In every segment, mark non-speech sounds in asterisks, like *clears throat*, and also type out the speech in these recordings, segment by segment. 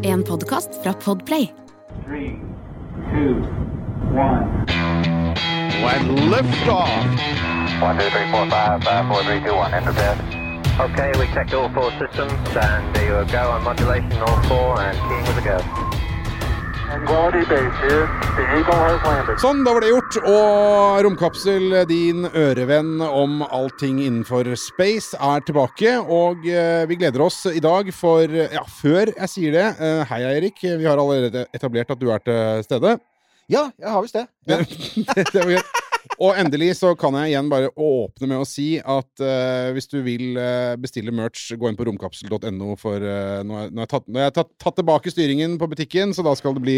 En podkast fra Podplay. Three, two, one. And liftoff. One, two, three, four, five, five, four, three, two, one. Enter bed. Okay, we checked all four systems, and there you go on modulation, all four, and keying with a go. Sånn, da var det gjort. Og Romkapsel, din ørevenn om allting innenfor space, er tilbake. Og eh, vi gleder oss i dag, for ja, før jeg sier det eh, Hei, Eirik. Vi har allerede etablert at du er til stede. Ja, jeg har visst det. Ja. *laughs* det, det. Og endelig så kan jeg igjen bare åpne med å si at uh, hvis du vil uh, bestille merch, gå inn på romkapsel.no, for uh, nå har jeg, tatt, jeg tatt, tatt tilbake styringen på butikken, så da skal det bli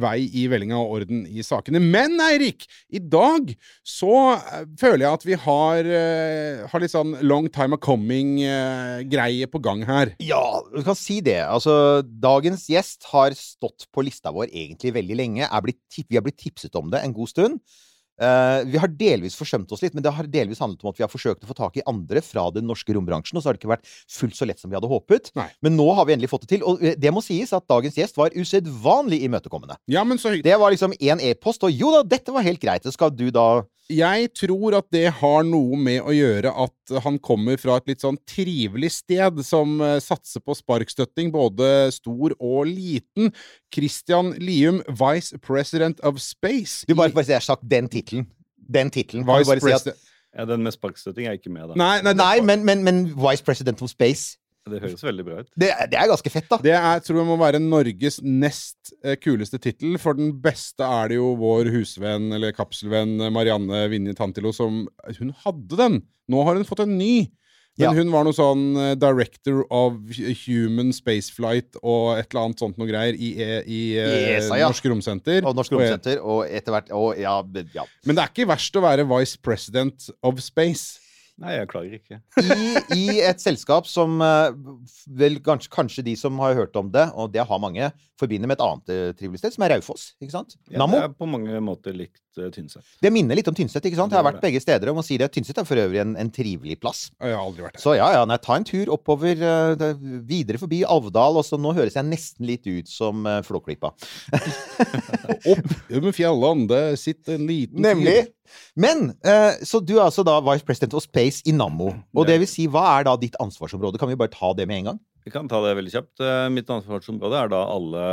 vei i vellinga og orden i sakene. Men Eirik, i dag så føler jeg at vi har, har litt sånn long time of coming-greie på gang her. ja, du kan si det. Altså, dagens gjest har stått på lista vår egentlig veldig lenge. Er blitt, vi har blitt tipset om det en god stund. Eh, vi har delvis forsømt oss litt, men det har delvis handlet om at vi har forsøkt å få tak i andre fra den norske rombransjen, og så har det ikke vært fullt så lett som vi hadde håpet. Nei. Men nå har vi endelig fått det til. Og eh, det må sies at dagens gjest var usedvanlig imøtekommende. Ja, men så hyggelig. Det var liksom én e-post, og jo da, dette var helt greit. Så skal du da Jeg tror at det har noe med å gjøre at han kommer fra et litt sånn trivelig sted som eh, satser på sparkstøtting, både stor og liten. Christian Lium, Vice President of Space. Du bare, bare si jeg har sagt den tittelen. Den tittelen. Vice si at Ja, Den med sparkstøtting er ikke med, da. Nei, nei, Nei, men, men, men Vice President of Space Det høres veldig bra ut. Det, det er ganske fett, da. det er, tror jeg må være Norges nest eh, kuleste tittel. For den beste er det jo vår husvenn, eller kapselvenn, eh, Marianne Vinje Tantilo, som Hun hadde den! Nå har hun fått en ny. Men Ja. hun var noe sånn eh, director of human spaceflight og et eller annet sånt noe greier i, i, eh, I ESA, ja. Norsk Romsenter. Og Norsk Romsenter, og etter hvert og, ja, ja. Men det er ikke verst å være vice president of space. Nei, jeg klager ikke. *laughs* I, I et selskap som eh, vel kanskje, kanskje de som har hørt om det, og det har mange, forbinder med et annet uh, trivelig sted, som er Raufoss. ikke sant? Ja, Nammo. Det er på mange måter likt uh, Tynset. Det minner litt om Tynset. ikke sant? Jeg har vært begge steder og må si det. Tynset er for øvrig en, en trivelig plass. Jeg har aldri vært der. Så ja, ja, nei, ta en tur oppover, uh, videre forbi Alvdal, og så nå høres jeg nesten litt ut som uh, Flåklypa. *laughs* Opp med fjellene, det sitter en liten Nemlig. fyr. Men eh, Så du er altså da Vice President of Space i Nammo. Og det vil si, hva er da ditt ansvarsområde? Kan vi bare ta det med en gang? Vi kan ta det veldig kjapt. Eh, Mitt ansvarsområde er da alle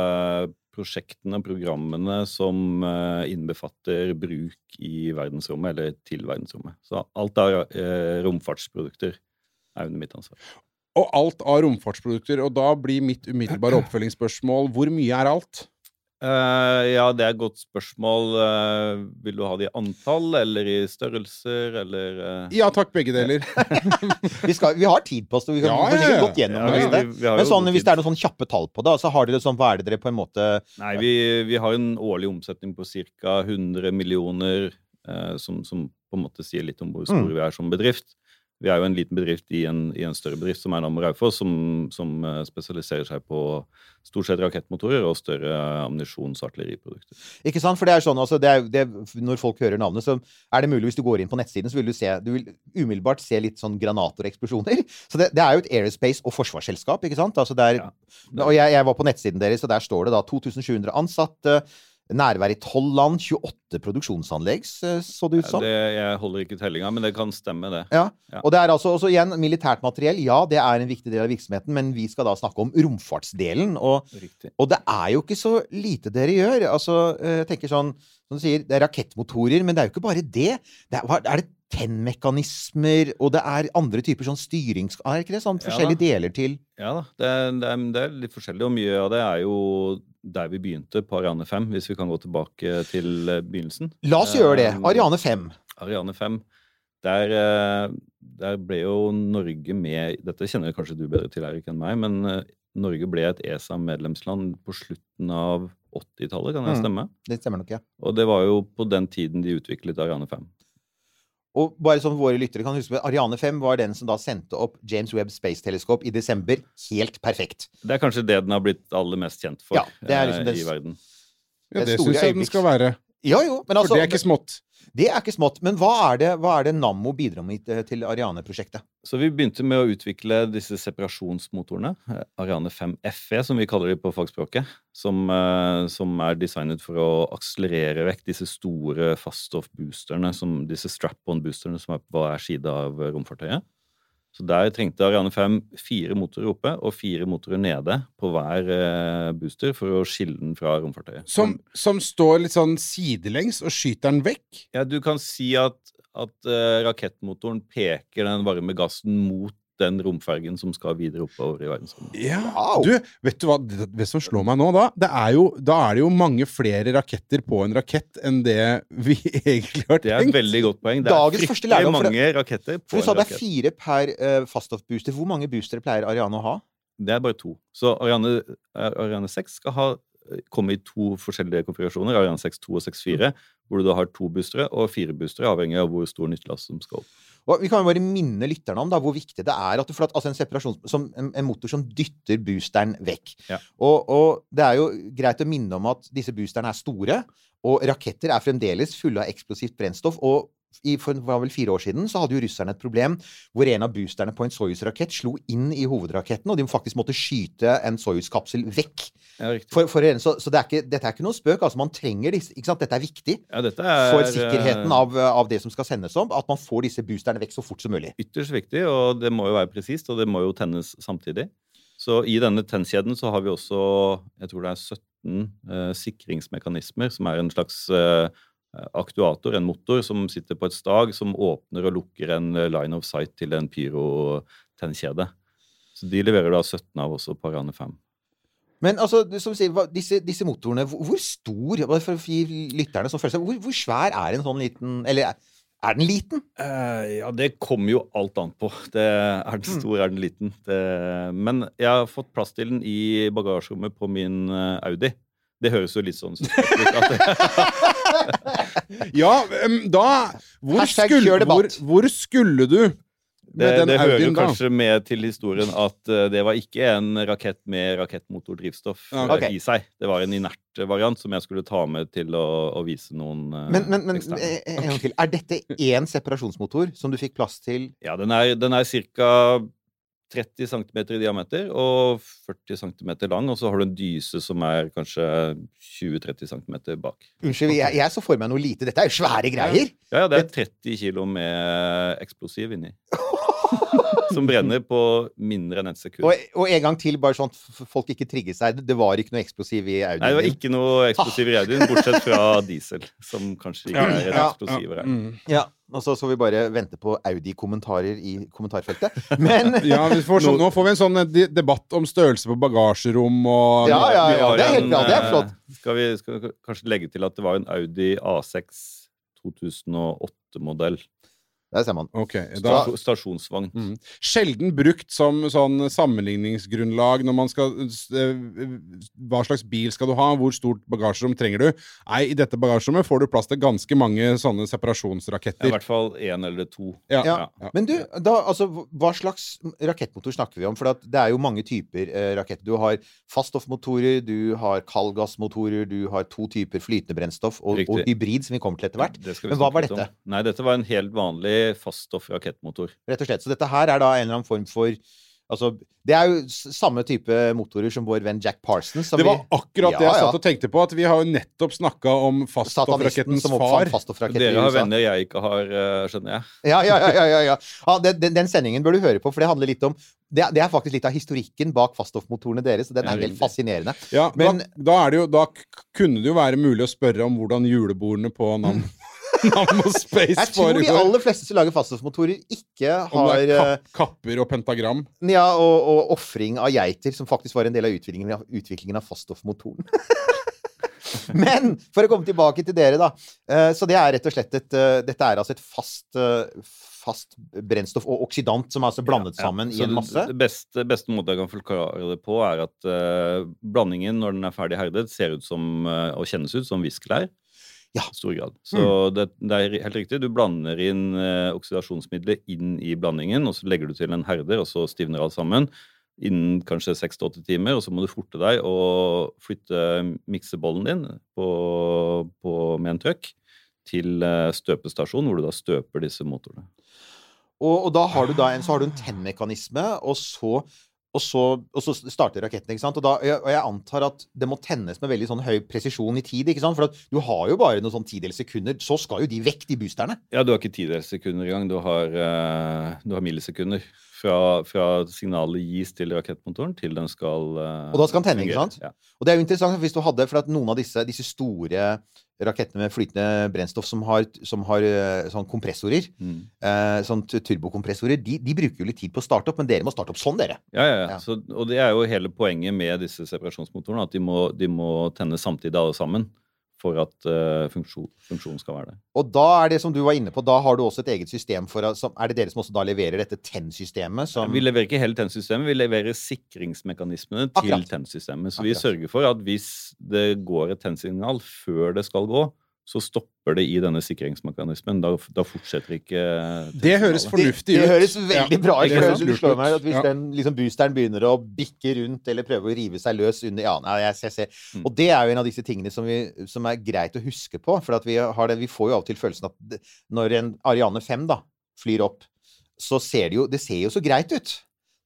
prosjektene, og programmene, som eh, innbefatter bruk i verdensrommet, eller til verdensrommet. Så alt av romfartsprodukter er under mitt ansvar. Og alt av romfartsprodukter. Og da blir mitt umiddelbare oppfølgingsspørsmål hvor mye er alt? Eh, ja, det er et godt spørsmål. Uh, vil du ha det i antall, eller i størrelser, eller uh... Ja takk, begge deler. *laughs* Vi, skal, vi har tid på oss, og vi kan Ja, ja, gått gjennom Ja, det. vi- vi- vi Men sånn, hvis det er noen sånn kjappe tall på det, så har dere sånn, hva er det dere på en måte Nei, vi, vi har en årlig omsetning på ca. 100 millioner, eh, som, som på en måte sier litt om hvor store Mm. vi er som bedrift. Vi er jo en liten bedrift i en, i en større bedrift, som er Nammo Raufoss, som, som eh, spesialiserer seg på stort sett rakettmotorer og større ammunisjons- og artilleriprodukter. Ikke sant? For det er sånn, altså, det er, det, Når folk hører navnet, så er det mulig hvis du går inn på nettsiden, så vil du se Du vil umiddelbart se litt sånn granater og eksplosjoner. *laughs* Så det, det er jo et aerospace- og forsvarsselskap, ikke sant? Altså er, Ja. Og jeg, jeg var på nettsiden deres, og der står det da 2700 ansatte. Nærvær i tolv land, 28 produksjonsanlegg, så så det ut som. Det, jeg holder ikke tellinga, men det kan stemme, det. Ja. Ja. Og det er altså igjen militært materiell. Ja, det er en viktig del av virksomheten, men vi skal da snakke om romfartsdelen. Og, og det er jo ikke så lite dere gjør. Altså, eh, jeg tenker sånn Som du sier, det er rakettmotorer, men det er jo ikke bare det. det er, er det tennmekanismer, og det er andre typer sånn styrings... Er ikke det sånn Ja forskjellige deler til Ja da, det, er- det, er, det er litt forskjellig, og mye av det er jo der vi begynte på Ariane 5, hvis vi kan gå tilbake til eh, begynnelsen. La oss gjøre det. Eh, Ariane 5. Ariane 5. Der, eh, der ble jo Norge med Dette kjenner kanskje du bedre til, Erik, enn meg, men Norge ble et ESA-medlemsland på slutten av 80-tallet, kan det Mm. stemme? Det stemmer nok, ja. Og det var jo på den tiden de utviklet Ariane 5. Og bare som våre lyttere kan huske, Ariane 5 var den som da sendte opp James Webb Space Telescope i desember. Helt perfekt. Det er kanskje det den har blitt aller mest kjent for Ja, det er liksom eh, det- i verden. Ja, Det det syns jeg den skal være. Ja jo, men altså For det er ikke smått. det er ikke smått. Men hva er det, hva er det Nammo bidrar med eh, til Ariane-prosjektet? Så vi begynte med å utvikle disse separasjonsmotorene. eh, Ariane 5 FE, som vi kaller de på fagspråket. Som, eh, som er designet for å akselerere vekk disse store faststoff-boosterne, disse strap-on-boosterne som er på hver side av romfartøyet. Så der trengte Ariane 5 fire motorer oppe og fire motorer nede på hver eh, booster for å skille den fra romfartøyet. Som, som står litt sånn sidelengs og skyter den vekk. Ja, du kan si at, at eh, rakettmotoren peker den varme gassen mot den romfergen som skal videre oppover i verdensrommet. Ja. Wow. Du, vet du hva det, det som slår meg nå, da? Det er jo, da er det jo mange flere raketter på en rakett enn det vi *laughs* egentlig har tenkt. Det er et veldig godt poeng. Det Dagens er fryktelig lærdom, for det- mange raketter på en For du sa det er fire per uh, faststoff-booster. Hvor mange boostere pleier Ariane å ha? Det er bare to. Så Ariane, eh, Ariane 6 skal ha, eh, komme i to forskjellige konfigurasjoner. Ariane 6 2 og 6 4, hvor du da har to boostere og fire boostere, avhengig av hvor stor nyttelast som skal opp. Og vi kan jo bare minne lytterne om da, hvor viktig det er at du får altså en, som, en, en motor som dytter boosteren vekk. Ja. Og, og det er jo greit å minne om at disse boosterne er store, og raketter er fremdeles fulle av eksplosivt brennstoff. og i, for var vel fire år siden så hadde jo russerne et problem hvor en av boosterne på en Soyuz-rakett slo inn i hovedraketten, og de faktisk måtte skyte en Soyuz-kapsel vekk. Ja. For, for, så så det er ikke, dette er ikke noen spøk. altså Man trenger disse. ikke sant? Dette er viktig Ja, dette er for sikkerheten av, av det som skal sendes om. At man får disse boosterne vekk så fort som mulig. ytterst viktig, og det må jo være presist, og det må jo tennes samtidig. Så i denne tennkjeden så har vi også jeg tror det er 17 eh, sikringsmekanismer, som er en slags eh, aktuator, en motor, som sitter på et stag som åpner og lukker en eh, line of sight til en pyro-tennkjede. Så de leverer da 17 av også på Ariane 5. Men altså, som sier, disse, disse motorene, hvor, hvor stor For å gi lytterne som følelse, hvor, hvor svær er en sånn liten Eller er, den liten? Uh, ja, det kommer jo alt an på. Det, er den stor, er den liten? Det, men jeg har fått plass til den i bagasjerommet på min eh, Audi. Det høres jo litt sånn ut. at *laughs* *laughs* *laughs* Ja, da hvor skulle, hvor, hvor skulle du med Det, den det hører Audien, da? kanskje med til historien at eh, det var ikke en rakett med rakettmotordrivstoff Ja, eh, i seg. Det var en inert variant som jeg skulle ta med til å, å vise noen eh, Men, men, men en gang til. Er dette én separasjonsmotor som du fikk plass til? Ja, den er, den er ca. 30 cm i diameter og 40 cm lang, og så har du en dyse som er kanskje 20-30 cm bak. Unnskyld, jeg, jeg så for meg noe lite. Dette er jo svære greier! Ja, ja, det er 30 kilo med eksplosiv inni. *laughs* *laughs* Som brenner på mindre enn ett sekund. Og, og en gang til, bare sånn at folk ikke trigger seg. Det var ikke noe eksplosiv i Audien. Nei, det var ikke noe eksplosiv i Audien, bortsett fra diesel, som kanskje ikke er en eksplosiv her. Mm. Ja, og så skal vi bare vente på Audi-kommentarer i kommentarfeltet. *laughs* Men *laughs* Ja, vi får sånn, nå får vi en sånn eh, debatt om størrelse på bagasjerom og Ja, ja, ja. Det er helt bra. Det er eh, flott. Skal vi skal vi kanskje legge til at det var en Audi A6 2008-modell. Der ser man. Ok, da, Stasjonsvogn. Mm. Sjelden brukt som sånn sammenligningsgrunnlag når man skal eh, Hva slags bil skal du ha? Hvor stort bagasjerom trenger du? Nei, i dette bagasjerommet får du plass til ganske mange sånne separasjonsraketter. I hvert fall én eller to. Ja. Ja. Ja. Men du, da, altså, hva slags rakettmotor snakker vi om? For det er jo mange typer eh, raketter. Du har faststoffmotorer, du har kaldgassmotorer, du har to typer flytende brennstoff og, og hybrid, som vi kommer til etter hvert. Men hva var dette? om. Nei, dette var en helt vanlig faststoff rakettmotor. Rett og slett. Så dette her er da en eller annen form for Altså, det er jo samme type motorer som vår venn Jack Parsons. Som Det var akkurat det Ja, jeg ja. satt og tenkte på, at vi har jo nettopp snakka om faststoffrakettens som far. Dere har venner jeg ikke har, eh, skjønner jeg. Ja, ja, ja. ja, ja, ja. ja den, den, den sendingen bør du høre på, for det handler litt om Det, er- det er faktisk litt av historikken bak faststoffmotorene deres, og den er helt fascinerende. Ja, Men- da, da, er det jo, da kunne det jo være mulig å spørre om hvordan julebordene på Nam *laughs* *laughs* Nammo Space Jeg tror de aller fleste som lager faststoffmotorer, ikke Om har det er eh, kap kapper og pentagram. Ja, og, og ofring av geiter, som faktisk var en del av utviklingen av, utviklingen av faststoffmotoren. *laughs* Men for å komme tilbake til dere, da. eh, Så det er rett og slett et eh, Dette er altså et fast, fast brennstoff og oksidant som er altså blandet Ja, sammen så i en masse. Det beste, beste måten jeg kan forklare det på, er at uh, blandingen, når den er ferdig herdet, ser ut som, uh, og kjennes ut som viskelær. Ja. I stor grad. Så det, det er helt riktig. Du blander inn eh, oksidasjonsmiddelet inn i blandingen, og så legger du til en herder, og så stivner alt sammen. innen kanskje seks til åtte timer, og så må du forte deg og flytte miksebollen din på, på, med en trøkk til eh, støpestasjon, hvor du da støper disse motorene. Og, og da har du da en, så har du en tennmekanisme, og så, og så, og så starter raketten. ikke sant? Og, da, og jeg antar at det må tennes med veldig sånn høy presisjon i tid. ikke sant? For du har jo bare noen sånn tidels sekunder, så skal jo de vekk, de boosterne. Ja, du har ikke tidels sekunder engang. Du har, uh, du har millisekunder. Fra, fra signalet gis til rakettmotoren til den skal uh, Og da skal den tenne, ikke sant? Ja. Og det er jo interessant hvis du hadde, for at noen av disse, disse store rakettene med flytende brennstoff som har, som har eh, sånn kompressorer, Mm. eh, sånn turbokompressorer, de, de bruker jo litt tid på å starte opp, men dere må starte opp sånn, dere. Ja, ja, ja. Ja. Så, og det er jo hele poenget med disse separasjonsmotorene, at de må, de må tenne samtidig alle sammen for at uh, funksjon, funksjonen skal være der. Og da er det som du var inne på, da har du også et eget system for Er det dere som også da leverer dette TEN-systemet? Som, Vi leverer ikke hele TEN-systemet, vi leverer sikringsmekanismene til Akkurat. TEN-systemet. Så vi sørger for at hvis det går et TEN-signal før det skal gå, så stopper det i denne sikringsmekanismen. Da, da fortsetter ikke Det høres fornuftig ut. det, det høres veldig bra ut. det for høres slår meg at Hvis Ja. den liksom boosteren begynner å bikke rundt eller prøve å rive seg løs under Ja, nei, jeg, jeg ser. Mm. Og det er jo en av disse tingene som, vi, som er greit å huske på. For at vi, har det, vi får jo av og til følelsen at når en Ariane 5 da, flyr opp, så ser det jo Det ser jo så greit ut.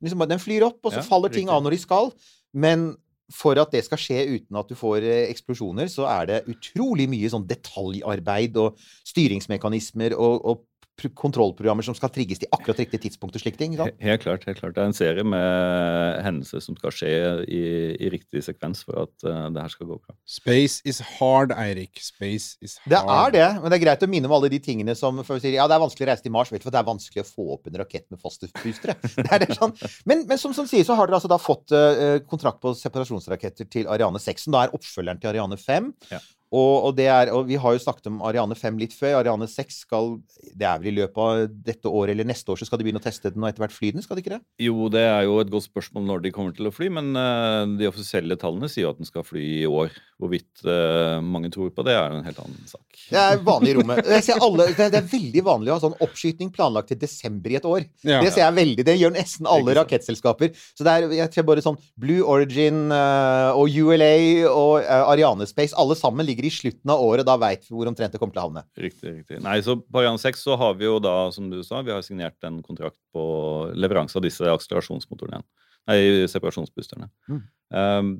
Liksom, den flyr opp, og så Ja, faller ting riktig. av når de skal. Men for at det skal skje uten at du får eh, eksplosjoner, så er det utrolig mye sånn detaljarbeid og styringsmekanismer og, og kontrollprogrammer som skal trigges til akkurat riktig tidspunkt og slike ting. sant? Helt klart. helt klart. Det er en serie med hendelser som skal skje i, i riktig sekvens for at uh, det her skal gå bra. Space is hard, Eirik. Space is hard. Det er det, men det er greit å minne om alle de tingene som for å si, Ja, det er vanskelig å reise til Mars, vet du, for det er vanskelig å få opp en rakett med faste boostere. *laughs* Det er det sånn. Men, men som, som sier, så har dere altså da fått uh, kontrakt på separasjonsraketter til Ariane 6, som da er oppfølgeren til Ariane 5. Ja. Og, og, det er, og vi har jo snakket om Ariane 5 litt før. Ariane 6 skal Det er vel i løpet av dette året eller neste år så skal de begynne å teste den og etter hvert fly den, skal de ikke det? Jo, det er jo et godt spørsmål når de kommer til å fly, men uh, de offisielle tallene sier jo at den skal fly i år. Hvorvidt uh, mange tror på det, er en helt annen sak. Det er vanlig i rommet. Jeg ser alle, det, er, det er veldig vanlig å ha sånn oppskyting planlagt til desember i et år. Ja. Det ser jeg veldig, det gjør nesten alle rakettselskaper. Så det er jeg tror bare sånn Blue Origin uh, og ULA og Ariane Space, alle sammen ligger i slutten av året. Da veit vi hvor omtrent det kommer til å havne. Riktig, riktig. Nei, så På Ariane 6 så har vi jo da, som du sa, vi har signert en kontrakt på leveranse av disse akselerasjonsmotorene igjen. Nei, separasjonsboosterne. Mm. Um,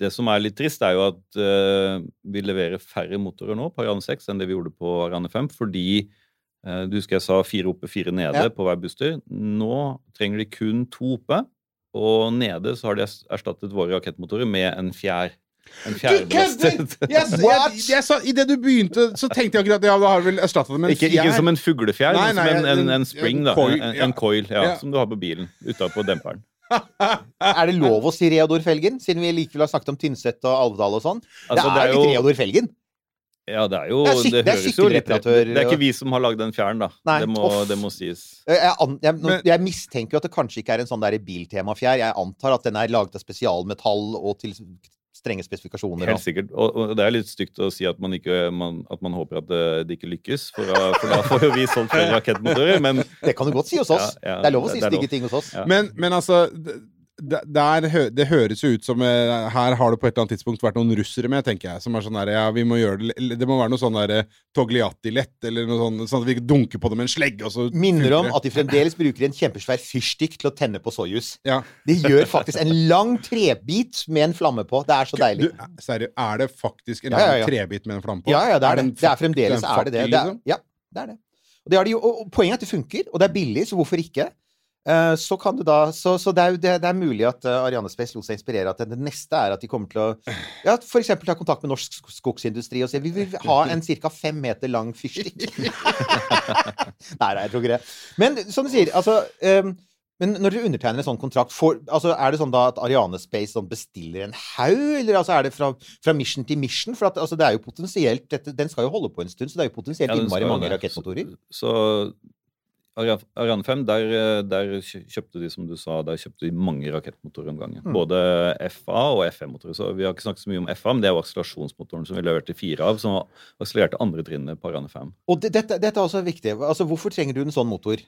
det som er litt trist, er jo at uh, vi leverer færre motorer nå på Ariane 6 enn det vi gjorde på Ariane 5, fordi eh, du husker jeg sa fire oppe, fire nede Ja. på hver booster. Nå trenger de kun to oppe, og nede så har de erstattet våre rakettmotorer med en fjær. En Du kødder! Jeg, sa- Idet du begynte, så tenkte jeg akkurat Ja, da har vel erstatta det med en Ikke, ikke som en fuglefjær, Nei, men som en, en, en- spring, da. coil, en, ja. en coil, ja, Ja. som du har på bilen. Utapå demperen. *laughs* Er det lov å si Reodor Felgen, siden vi likevel har snakket om Tynset og Alvdal og sånn? Altså, det er jo ikke Reodor Felgen. Ja, det er jo Det er syk- Det, det er jo litt Det er ikke vi som har lagd den fjæren, da. Nei, det, må, det må sies. Jeg, an, jeg, Men- jeg mistenker jo at det kanskje ikke er en sånn biltemafjær. Jeg antar at den er laget av spesialmetall og til strenge spesifikasjoner. Helt sikkert. Og, og det er litt stygt å si at man, ikke, man, at man håper at det, det ikke lykkes, for da, for da får jo vi solgt flere *laughs* rakettmotorer, men Det kan du godt si hos oss. Ja, ja, det er lov å si stygge ting hos oss. Ja. Men, men altså der, Det høres jo ut som eh, Her har det på et eller annet tidspunkt vært noen russere med, tenker jeg. Som er sånn der, ja, vi må gjøre det Det må være noe sånn der Togliatti-lett, eller noe sånn, sånn at vi dunker på det med en slegge, og så Minner om at de fremdeles bruker en kjempesvær fyrstikk til å tenne på Soyuz. ja. De gjør faktisk en lang trebit med en flamme på. Det er så Du, deilig. seriøst, er det faktisk en Ja, ja, lang ja. trebit med en flamme på? Ja, ja, det er det. Det er fremdeles en er det det. det er, liksom? ja, det er det. Og, det har de og og poenget er at det funker, og det er billig, så hvorfor ikke? Eh, Så kan du da Så, så det, er det, det er mulig at eh, Ariane Space lot seg inspirere. At det, det neste er at de kommer til å Ja, for eksempel ta kontakt med norsk skogsindustri og si vi vil ha en ca. fem meter lang fyrstikk. *laughs* nei, nei, jeg tror ikke det. Men som du sier, altså um, men når dere undertegner en sånn kontrakt, for, altså er det sånn da at Ariane Space sånn bestiller en haug, eller altså er det fra, fra mission til mission? For at, altså det er jo potensielt dette, Den skal jo holde på en stund, så det er jo potensielt Ja, innmari mange rakettmotorer. Så, så Ariane Ariane 5, der, eh, der kjøpte de, som du sa, der kjøpte de mange rakettmotorer om gangen. Mm. Både FA og FM-motorer. Så vi har ikke snakket så mye om FA, men det er jo akselerasjonsmotoren som vi leverte fire av, som akselererte andre trinnet på Ariane 5. Og det, dette, dette er også viktig. Altså, hvorfor trenger du en sånn motor?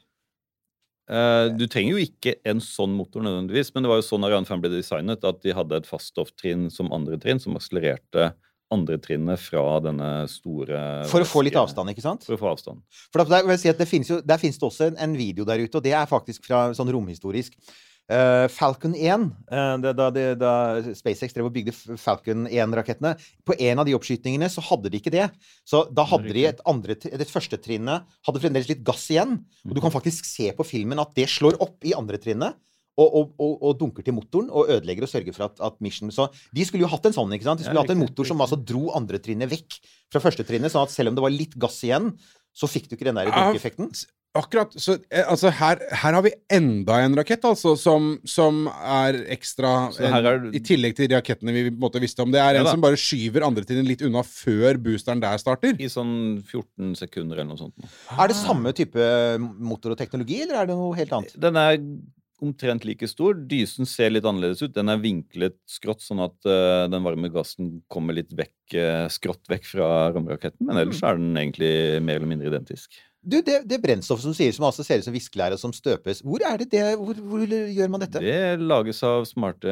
Eh, du trenger jo ikke en sånn motor nødvendigvis, men det var jo sånn Ariane 5 ble designet, at de hadde et faststofftrinn som andre trinn, som akselererte andre trinnet fra denne store For å få litt avstand, ikke sant? For å få avstand. For da, vil jeg si at det finnes jo, Der finnes det også en, en video der ute, og det er faktisk fra sånn romhistorisk. Uh, Falcon 1, uh, det, da, det, da SpaceX drev og bygde Falcon 1-rakettene På en av de oppskytingene så hadde de ikke det. Så da hadde de et, andre, det første trinnet hadde fremdeles litt gass igjen. Og du kan faktisk se på filmen at det slår opp i andre trinnet. Og, og, og, og dunker til motoren og ødelegger og sørger for at, at mission Så de skulle jo hatt en sånn, ikke sant? De skulle Ja, hatt en motor som altså dro andre trinnet vekk fra første trinnet, sånn at selv om det var litt gass igjen, så fikk du ikke den der dunkeeffekten. Akkurat. Så eh, altså, her, her har vi enda en rakett, altså, som, som er ekstra er- I tillegg til rakettene vi måtte visste om. Det er Ja en da. som bare skyver andretrinnet litt unna før boosteren der starter. I sånn 14 sekunder eller noe sånt. nå. Er det samme type motor og teknologi, eller er det noe helt annet? Den er omtrent like stor. Dysen ser litt annerledes ut. Den er vinklet skrått, sånn at uh, den varme gassen kommer litt vekk, uh, skrått vekk fra romraketten. Men ellers er den egentlig mer eller mindre identisk. Du, det, det brennstoffet som sier som altså ser ut som viskelære, som støpes, hvor er det det Hvor, hvor gjør man dette? Det lages av smarte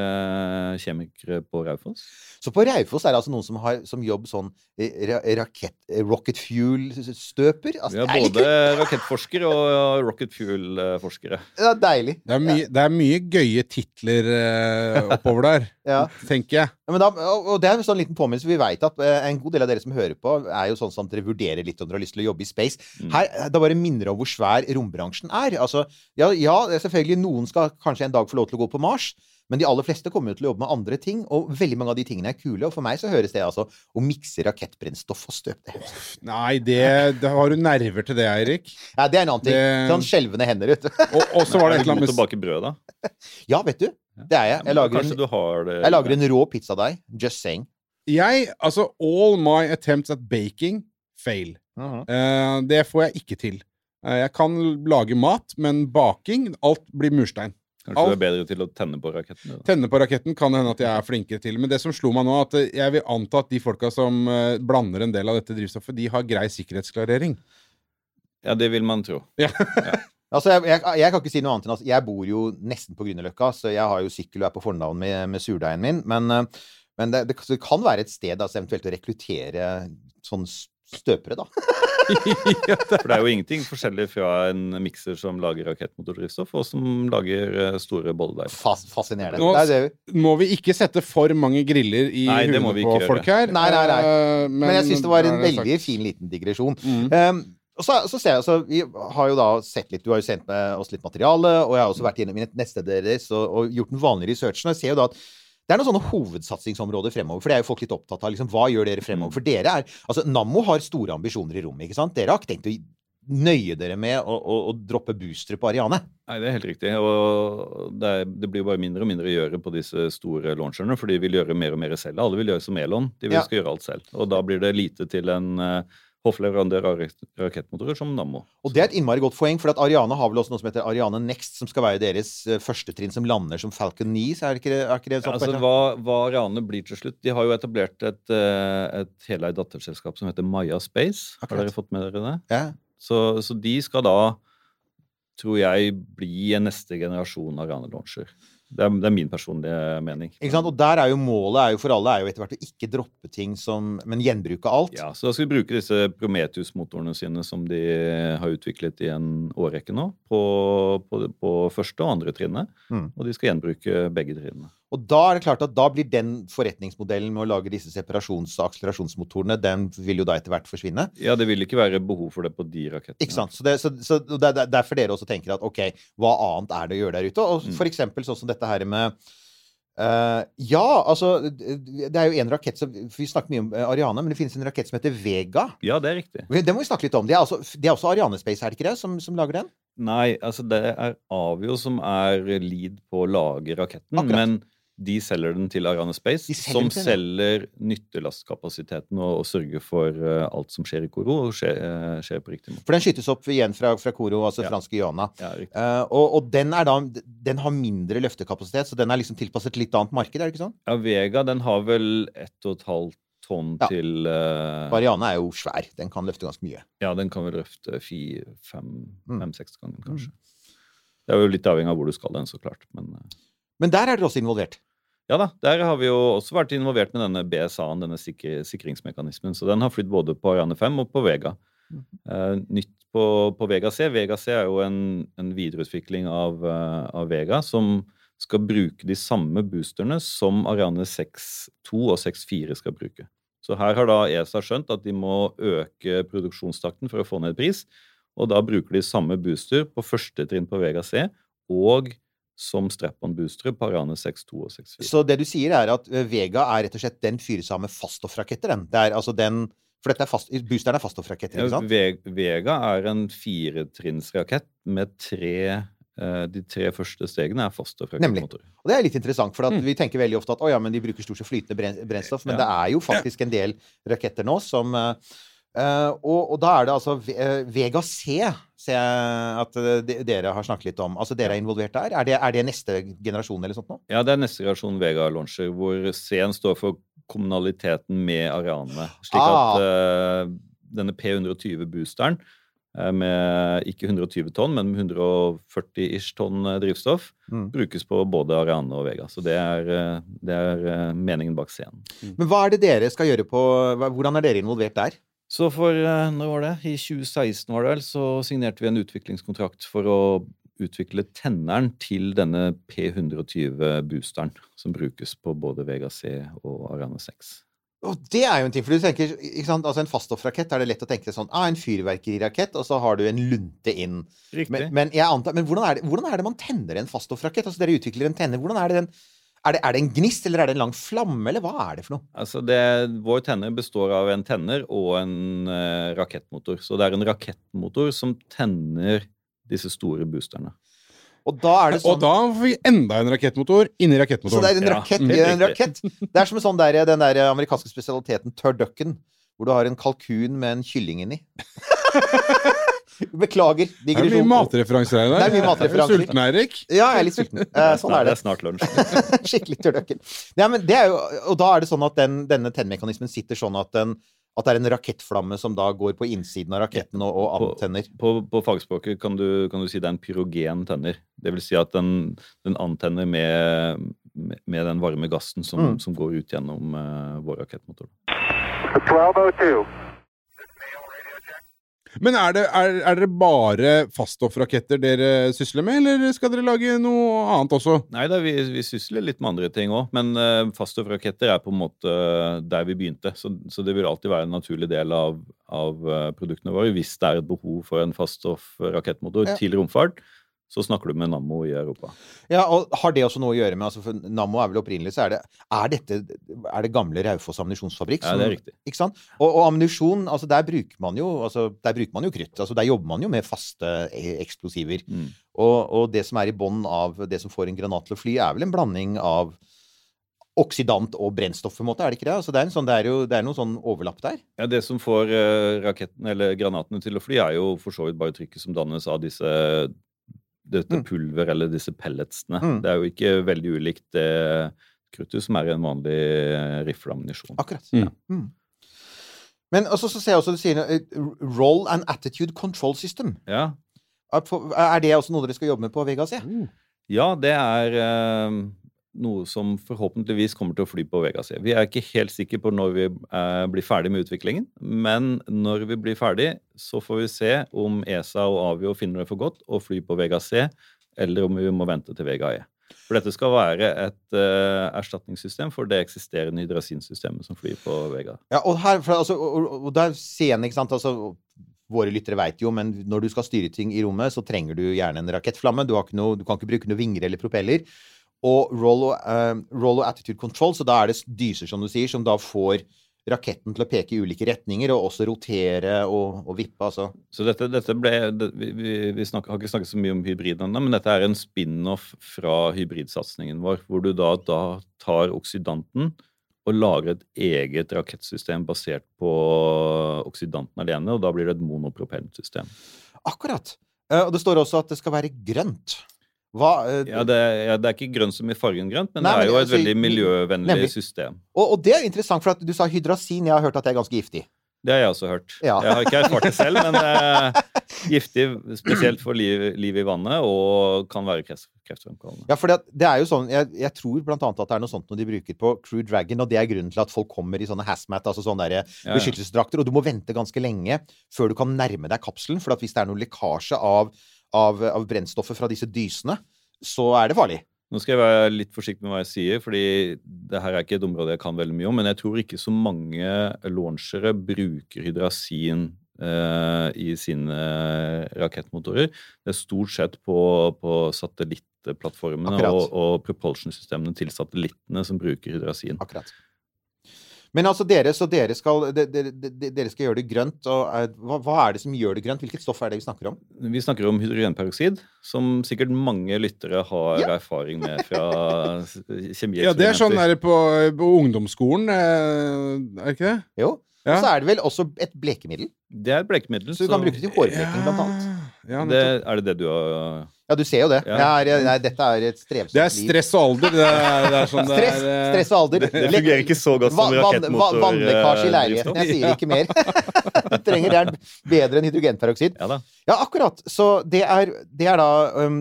kjemikere på Raufoss. Så på Raufoss er det altså noen som har som jobb sånn eh, rakett, eh, rocket fuel-støper? Altså, Vi har er både rakettforskere og rocket fuel-forskere. Er deilig. Det er mye, det er mye gøye titler eh, *laughs* oppover der, Ja. tenker jeg. Ja, Men da, og det er en sånn liten påminnelse. Vi vet at eh, en god del av dere som hører på, er jo sånn som dere vurderer litt om dere har lyst til å jobbe i space. Mm. Her, eh, Det bare minner om hvor svær rombransjen er. Altså, ja, ja, selvfølgelig noen skal kanskje en dag få lov til å gå på Mars. Men de aller fleste kommer jo til å jobbe med andre ting, og veldig mange av de tingene er kule. Og for meg så høres det altså å mikse rakettbrennstoff og støpe det Nei, det, det har du nerver til det, Eirik. Ja, det er en annen ting. Det- Sånn skjelvende hender, vet du. Og, og så var det et Er eller annet med å bake brød, da? Ja, vet du. Det er jeg. Jeg lager en, du har det jeg lager en rå pizzadeig. Just saying. Jeg, altså All my attempts at baking fail. Mhm. Eh, det får jeg ikke til. Eh, jeg kan lage mat, men baking Alt blir murstein. Kanskje du er bedre til å tenne på raketten? Da. Tenne på raketten kan det hende at jeg er flinkere til. Men det som slo meg nå, at eh, jeg vil anta at de folka som blander en del av dette drivstoffet, de har grei sikkerhetsklarering. Ja, det vil man tro. *laughs* Altså, jeg, jeg, jeg kan ikke si noe annet enn at jeg bor jo nesten på Grünerløkka, så jeg har jo sykkel og er på fornavn med, med surdeigen min. Men, men det, det, det kan være et sted altså, eventuelt å rekruttere sånn støpere, da. *laughs* For det er jo ingenting forskjellig fra en mikser som lager rakettmotordrivstoff, og som lager eh, store bolledeiger. Fas, fascinerende. Nå- Det er det. Må vi ikke sette for mange griller i Nei, det vi på folk her? Nei, nei, nei. Men, Men jeg syns det var en da er veldig sagt. fin liten digresjon. Mm. Um, og så, så ser jeg, så Vi har jo da sett litt, Du har jo sendt med oss litt materiale, og jeg har også vært gjennom nettstedet deres og, og gjort den vanlige researchen. og jeg ser jo da at det er noen sånne hovedsatsingsområder fremover. For det er jo folk litt opptatt av. liksom, Hva gjør dere fremover? Mm. For dere er, altså Nammo har store ambisjoner i rommet. ikke sant? Dere har ikke tenkt å nøye dere med å, å, å droppe boostere på Ariane. Nei, det er helt riktig. Og det, er, det blir bare mindre og mindre å gjøre på disse store launcherne, for de vil gjøre mer og mer selv. Alle vil gjøre som Elon. De vil Ja. skal gjøre alt selv. Og da blir det lite til en uh, hoffleverandør av rak- rakettmotorer som Nammo. Og det er et innmari godt poeng, for at Ariane har vel også noe som heter Ariane Next, som skal være deres førstetrinn første trinn som lander som Falcon 9. Så er det ikke, er ikke det Ja, sånn? altså, hva, hva Ariane blir til slutt De har jo etablert et, eh, et heleid datterselskap som heter Maya Space. Akkurat. Har dere fått med dere det? ja. Så, så de skal da, tror jeg, bli en neste generasjon Ariane-launcher. Det er, det er min personlige mening. Ikke sant? Og der er jo målet er jo for alle er jo etter hvert å ikke droppe ting som Men gjenbruke alt. Ja, så da skal vi bruke disse Prometheus-motorene sine som de har utviklet i en årrekke nå, på, på, på første og andre trinnet. Mm. Og de skal gjenbruke begge trinnene. Og da er det klart at da blir den forretningsmodellen med å lage disse separasjons- og akselerasjonsmotorene, den vil jo da etter hvert forsvinne. Ja, det vil ikke være behov for det på de rakettene. Ikke sant? Så det, så, så det er derfor dere også tenker at ok, hva annet er det å gjøre der ute? Og Mm. for eksempel sånn som dette her med uh, ja, altså Det er jo en rakett som Vi snakker mye om eh, Ariane, men det finnes en rakett som heter Vega. Ja, det er riktig. Det må vi snakke litt om. Det er, altså, det er også Ariane Space, er det ikke det, som, som lager den? Nei, altså det er Avio som er lead på å lage raketten, Akkurat. men de selger den til Ariane Space, selger som den selger nyttelastkapasiteten og, og sørger for uh, alt som skjer i Koro, og skjer, uh, skjer på riktig måte. For den skytes opp igjen fra, fra Koro, altså Ja. franske Guyana. Ja. Eh, og, og den da Den har mindre løftekapasitet, så den er liksom tilpasset litt annet marked, er det ikke sånn? Ja, Vega den har vel ett og et halvt tonn Ja. til uh... Ariane er jo svær. Den kan løfte ganske mye. Ja, den kan vel løfte fire, fem, Mm. fem-seks ganger, kanskje. Det er jo litt avhengig av hvor du skal den, så klart. Men uh... Men der er dere også involvert. Ja da, der har vi jo også vært involvert med denne BSA-en, denne sik sikringsmekanismen. Så den har flydd både på Ariane 5 og på Vega. Eh, nytt på, på Vega C. Vega C er jo en, en videreutvikling av, uh, av Vega som skal bruke de samme boosterne som Ariane 6.2 og 6.4 skal bruke. Så her har da ESA skjønt at de må øke produksjonstakten for å få ned pris, og da bruker de samme booster på første trinn på Vega C og som strap-on-boostere på Ariane 6.2 og 6.4. Så det du sier, er at eh, Vega er rett og slett Den fyresame av med faststoffraketter, den. Det er altså den For dette er fast, boosteren er faststoffraketter, ikke sant? Ja, Vega er en firetrinnsrakett med tre eh, De tre første stegene er Nemlig. Og det er litt interessant, for Mm. vi tenker veldig ofte at å ja, men de bruker stort sett flytende brennstoff, men Ja. det er jo faktisk en del raketter nå som eh, og, og da er det altså eh, Vega C, ser jeg at eh, de, dere har snakket litt om. Altså dere er involvert der? Er det, er det neste generasjon eller sånt nå? Ja, det er neste generasjon Vega launcher, hvor C-en står for kommunaliteten med arealene. Slik Ah. at uh, denne P120-boosteren eh, med ikke 120 tonn, men 140-ish tonn eh, drivstoff, Mm. brukes på både Ariane og Vega. Så det er, det er meningen bak C-en. Men hva er det dere skal gjøre på Hvordan er dere involvert der? Så for eh, når var det? I 2016 var det vel, så signerte vi en utviklingskontrakt for å utvikle tenneren til denne P120-boosteren, som brukes på både Vega C og Arane 6. Og det er jo en ting, for du tenker, ikke sant, altså En faststoffrakett er det lett å tenke sånn ah, En fyrverkerirakett, og så har du en lunte inn. Riktig. Men, men, antar, men hvordan, er det, hvordan er det man tenner en faststoffrakett? Altså Dere utvikler en tenner. Hvordan er det den er det, er det en gnist, eller er det en lang flamme, eller hva er det for noe? Altså det, vår tenner består av en tenner og en uh, rakettmotor. Så det er en rakettmotor som tenner disse store boosterne. Og da er det sånn Og da får vi enda en rakettmotor inni rakettmotoren. Så det er en rakett ja, i en rakett. Det er som sånn der, den der amerikanske spesialiteten turducken, hvor du har en kalkun med en kylling inni. *laughs* Beklager. Det er mye matreferanser her. i dag. Det er mye matreferanser. Er du sulten, Eirik? Ja, jeg er litt sulten. Eh, sånn er det det. er snart lunsj. *laughs* Skikkelig turducken. Ja, men det er jo, og da er det sånn at den, denne tennmekanismen sitter sånn at, den, at det er en rakettflamme som da går på innsiden av raketten og, og antenner. På, på fagspråket kan du, kan du si det er en pyrogen tenner. Det vil si at den, den antenner med, med, med den varme gassen som, Mm. som går ut gjennom uh, vår rakettmotor. 1202. Men er, det, er, er dere bare faststoffraketter dere sysler med, eller skal dere lage noe annet også? Nei da, vi, vi sysler litt med andre ting òg, men uh, faststoffraketter er på en måte der vi begynte. Så, så det vil alltid være en naturlig del av, av eh, produktene våre. Hvis det er et behov for en faststoffrakettmotor Ja. til romfart, så snakker du med Nammo i Europa. Ja, og Har det også noe å gjøre med altså for Nammo er vel opprinnelig så er det Er dette er det gamle Raufoss ammunisjonsfabrikk? Ja, det er riktig. Ikke sant? Og, og ammunisjon, altså der bruker man jo altså der bruker man jo krutt. altså Der jobber man jo med faste eh, eksplosiver. Mm. Og, og det som er i bånn av det som får en granat til å fly, er vel en blanding av oksidant og brennstoff, på en måte, er det ikke det? Altså det er, en sånn, det er jo det er noe sånn overlapp der. Ja, Det som får eh, raketten, eller granatene til å fly, er jo for så vidt bare trykket som dannes av disse dette Mm. pulver eller disse pelletsene. Mm. Det er jo ikke veldig ulikt det kruttet som er i en vanlig eh, rifleammunisjon. Akkurat. Mm. Ja. Mm. Men også, så ser jeg også du sier eh, Roll and Attitude Control System. Ja, Er det også noe dere skal jobbe med på Vegas? Ja? Ja, det er eh, noe som forhåpentligvis kommer til å fly på Vega C. Vi er ikke helt sikre på når vi eh, blir ferdig med utviklingen, men når vi blir ferdig, så får vi se om ESA og Avio finner det for godt å fly på Vega C, eller om vi må vente til Vega E. For dette skal være et uh, erstatningssystem for det eksisterende hydrasinsystemet som flyr på Vega. Ja, og, her, for, altså, og, og, der ser en, ikke sant altså, Våre lyttere veit jo, men når du skal styre ting i rommet, så trenger du gjerne en rakettflamme. Du, noe, du kan ikke bruke noen vinger eller propeller. Og roll og, roll og attitude control, så da er det dyser, som du sier, som da får raketten til å peke i ulike retninger, og også rotere og, og vippe, altså. Så dette, dette ble, det, vi, vi, vi snakker, har ikke snakket så mye om hybrid ennå, men dette er en spin-off fra hybridsatsingen vår, hvor du da, da tar oksidanten og lager et eget rakettsystem basert på oksidanten alene, og da blir det et monopropellsystem. Akkurat. Eh, og det står også at det skal være grønt. Hva uh, Ja, det, ja, det er ikke grønt som i fargen grønt, men Nei, det men er jo et altså, veldig miljøvennlig nemlig. system. og, og det er interessant, for at du sa hydrasin. Jeg har hørt at det er ganske giftig. Det har jeg også hørt. Ja. Jeg har ikke erfart det selv, men eh, *laughs* Giftig spesielt for liv, liv i vannet, og kan være kreft, kreftfremkallende. Ja, for det, det er jo sånn Jeg, jeg tror blant annet at det er noe sånt når de bruker på Crew Dragon, og det er grunnen til at folk kommer i sånne hazmat, altså sånne der ja. beskyttelsesdrakter, og du må vente ganske lenge før du kan nærme deg kapselen, for at hvis det er noe lekkasje av, av, av brennstoffet fra disse dysene, så er det farlig. Nå skal jeg være litt forsiktig med hva jeg sier, fordi det her er ikke et område jeg kan veldig mye om, men jeg tror ikke så mange launchere bruker hydrasin eh, i sine rakettmotorer. Det er stort sett på, på satellittplattformene og, og propulsion-systemene til satellittene som bruker hydrasin. Akkurat. Men altså dere, så dere skal, dere, de- de- dere skal gjøre det grønt. Og, eh, hva, hva er det som gjør det grønt? Hvilket stoff er det vi snakker om? Vi snakker om hydrogenperoksid, som sikkert mange lyttere har erfaring med fra kjemieksperimenter. Ja, det er sånn der på, på ungdomsskolen, eh, er det ikke det? Jo. Ja. Og så er det vel også et blekemiddel. Det er et blekemiddel. Så du kan bruke det til hårbleking, blant annet. Ja, det, er det det du har Ja, du ser jo det. Ja. Jeg er, nei, dette er et strevsomt liv. det er stress og alder. Det er, det er sånn det Stress, er, eh, stress og alder. *laughs* Det fungerer ikke så godt som rakettmotor. Vannlekkasje i eh, leiligheten. Jeg sier ikke mer. *laughs* *laughs* Du trenger det er bedre enn hydrogenperoksid. Ja. Ja, akkurat. Så det er, det er da um,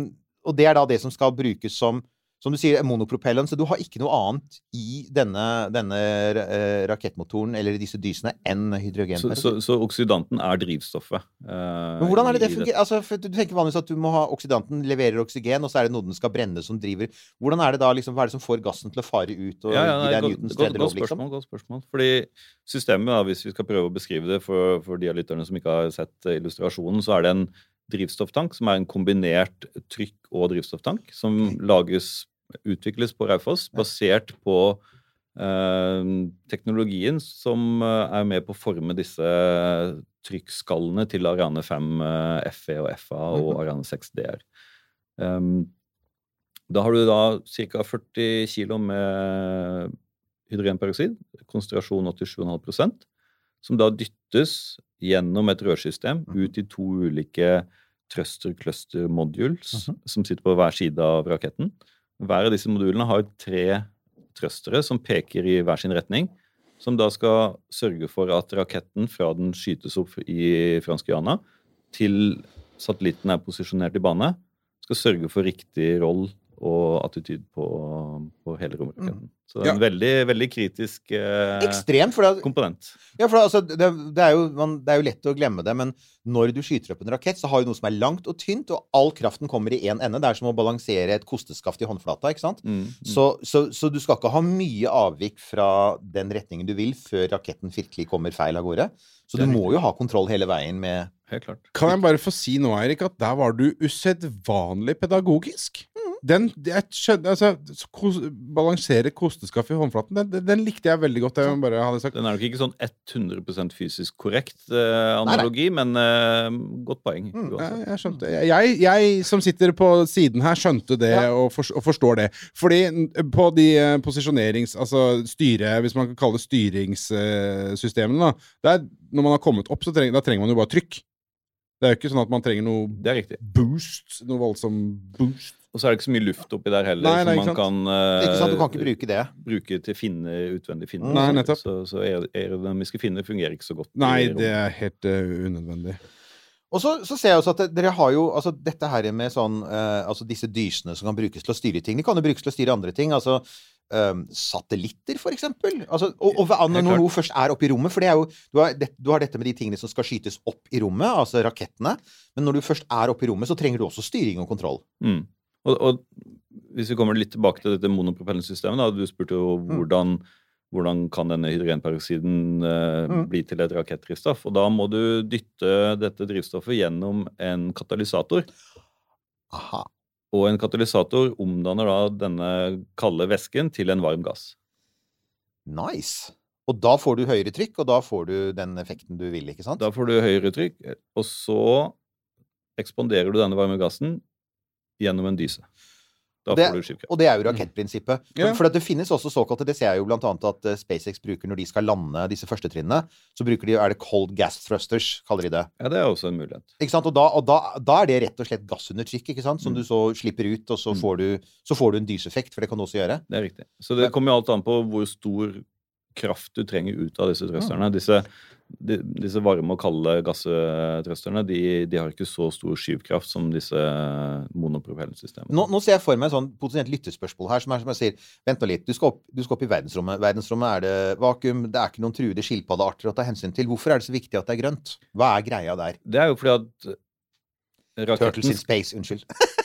Og det er da det som skal brukes som som du sier, monopropellen, så du har ikke noe annet i denne, denne eh, rakettmotoren eller i disse dysene enn Så, så, så oksidanten er drivstoffet. eh, Men hvordan er det det fungerer? Altså, du tenker vanligvis at du må ha oksidanten leverer oksygen, og så er det noe den skal brenne som driver Hvordan er det da, liksom, Hva er det som får gassen til å fare ut og Ja, ja, gi deg Newtons tredje lov, liksom? godt spørsmål. Fordi systemet, hvis vi skal prøve å beskrive det for, for de av lytterne som ikke har sett eh, illustrasjonen, så er det en drivstofftank som er en kombinert trykk- og drivstofftank som lages, utvikles på Raufoss, basert på eh, teknologien som eh, er med på å forme disse trykkskallene til Ariane 5 eh, FE og FA og Mhm. Ariane 6 DR. Um, da har du da ca. 40 kg med hydrogenperoksid, konsentrasjon 87,5 som da dyttes gjennom et rørsystem ut i to ulike thruster cluster modules som sitter på hver side av raketten. Hver av disse modulene har tre thrustere som peker i hver sin retning, som da skal sørge for at raketten fra den skytes opp i Fransk Guyana til satellitten er posisjonert i bane, skal sørge for riktig roll og attityd på, på hele romraketten. Så det er en veldig, veldig kritisk eh, Ekstremt. For det, komponent. ja, for det, altså, det, det, er jo, man, det er jo lett å glemme det, men når du skyter opp en rakett, så har du noe som er langt og tynt, og all kraften kommer i én ende. Det er som å balansere et kosteskaft i håndflata, ikke sant? Mm, mm. Så, så, så du skal ikke ha mye avvik fra den retningen du vil, før raketten virkelig kommer feil av gårde. Så du må jo ha kontroll hele veien med Helt klart. Kan jeg bare få si nå, Eirik, at der var du usedvanlig pedagogisk. Den, jeg skjønner, altså, kos, Balansere kosteskaft i håndflaten, den, den, den likte jeg veldig godt. Jeg bare hadde sagt. Den er nok ikke sånn 100% fysisk korrekt eh, analogi, men eh, godt poeng. Mm, jeg, jeg skjønte jeg, jeg som sitter på siden her, skjønte det Ja. og, for, og forstår det. Fordi på de eh, posisjonerings... Altså styre, hvis man kan kalle det styringssystemene, da. Der, når man har kommet opp, så trenger, trenger man jo bare trykk. Det er jo ikke sånn at man trenger noe Det er riktig. boost. Noe voldsom boost. Og så er det ikke så mye luft oppi der heller, Nei, nei, som man kan uh, Ikke sant, du kan ikke bruke det. bruke til finne, utvendige finner. Nei, nettopp. Så, så aer- aerodynamiske finner fungerer ikke så godt. Nei, det er helt uh, unødvendig. Og så, så ser jeg også at dere har jo altså dette her med sånn uh, Altså disse dysene som kan brukes til å styre ting. De kan jo brukes til å styre andre ting. Altså eh, satellitter, for eksempel. Altså, og, og når noe først er oppe i rommet For det jo du har, det, du har dette med de tingene som skal skytes opp i rommet, altså rakettene. Men når du først er oppe i rommet, så trenger du også styring og kontroll. Mm. Og, og hvis vi kommer litt tilbake til dette monopropellensystemet, da, du spurte jo Mm. hvordan, hvordan kan denne hydrogenperoksiden eh, Mm. bli til et rakettdrivstoff. Og da må du dytte dette drivstoffet gjennom en katalysator. Aha. Og en katalysator omdanner da denne kalde væsken til en varm gass. Nice. Og da får du høyere trykk, og da får du den effekten du vil, ikke sant? Da får du høyere trykk, og så ekspanderer du denne varme gassen gjennom en dyse. Da Det- får du skipkraft. Og det er jo rakettprinsippet. For, Yeah. for det finnes også såkalte Det ser jeg jo blant annet at eh, SpaceX bruker når de skal lande disse første trinnene. Så bruker de, er det cold gas thrusters, kaller de det. Ja, det er også en mulighet. Ikke sant? Og, da, og da, da er det rett og slett gass under trykk, ikke sant? som Mm. du så slipper ut, og så Mm. får du, så får du en dyseffekt, for det kan du også gjøre. Det er riktig. Så det kommer jo alt an på hvor stor kraft du trenger ut av disse Mm. thrusterne. Disse, de, disse varme og kalde gasstrøsterne de, de har ikke så stor skyvkraft som disse monopropellsystemene. Nå, nå ser jeg for meg et sånn potensielt lyttespørsmål her, som er som jeg sier Vent nå litt. Du skal, opp, du skal opp i verdensrommet. Verdensrommet er det vakuum, det er ikke noen truede skilpaddearter å ta hensyn til. Hvorfor er det så viktig at det er grønt? Hva er greia der? Det er jo fordi at Turtles in space, unnskyld. *laughs*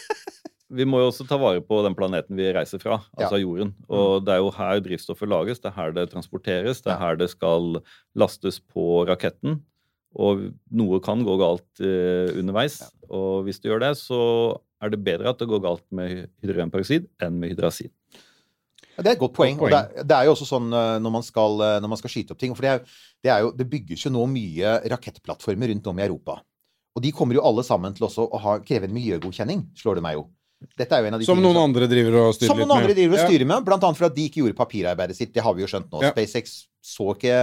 Vi må jo også ta vare på den planeten vi reiser fra, altså Ja. jorden. Og det er jo her drivstoffet lages, det er her det transporteres, det er her det skal lastes på raketten. Og noe kan gå galt eh, underveis. Og hvis det gjør det, så er det bedre at det går galt med hydrogenperoksid enn med hydrazin. Ja, det er et godt poeng. Godt poeng. Og det, er, det er jo også sånn eh, når man skal, eh, når man skal skyte opp ting. For det, er, det, er jo, det bygges jo nå mye rakettplattformer rundt om i Europa. Og de kommer jo alle sammen til også å ha, kreve en miljøgodkjenning, slår det meg jo. Dette er jo en av de Som noen noen andre driver og styrer Som litt noen andre med. driver og Ja. styrer med, blant annet for at de ikke gjorde papirarbeidet sitt. Det har vi jo skjønt nå. Ja. SpaceX så ikke,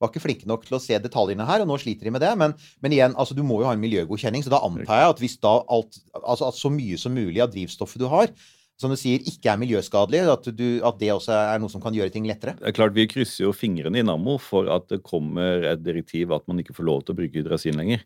var ikke flinke nok til å se detaljene her, og nå sliter de med det. Men, men igjen, altså, du må jo ha en miljøgodkjenning, så da antar jeg at hvis da alt Altså at så mye som mulig av drivstoffet du har, som du sier, ikke er miljøskadelig, at, du, at det også er noe som kan gjøre ting lettere. Det er klart Vi krysser jo fingrene i Nammo for at det kommer et direktiv at man ikke får lov til å bruke hydrazin lenger.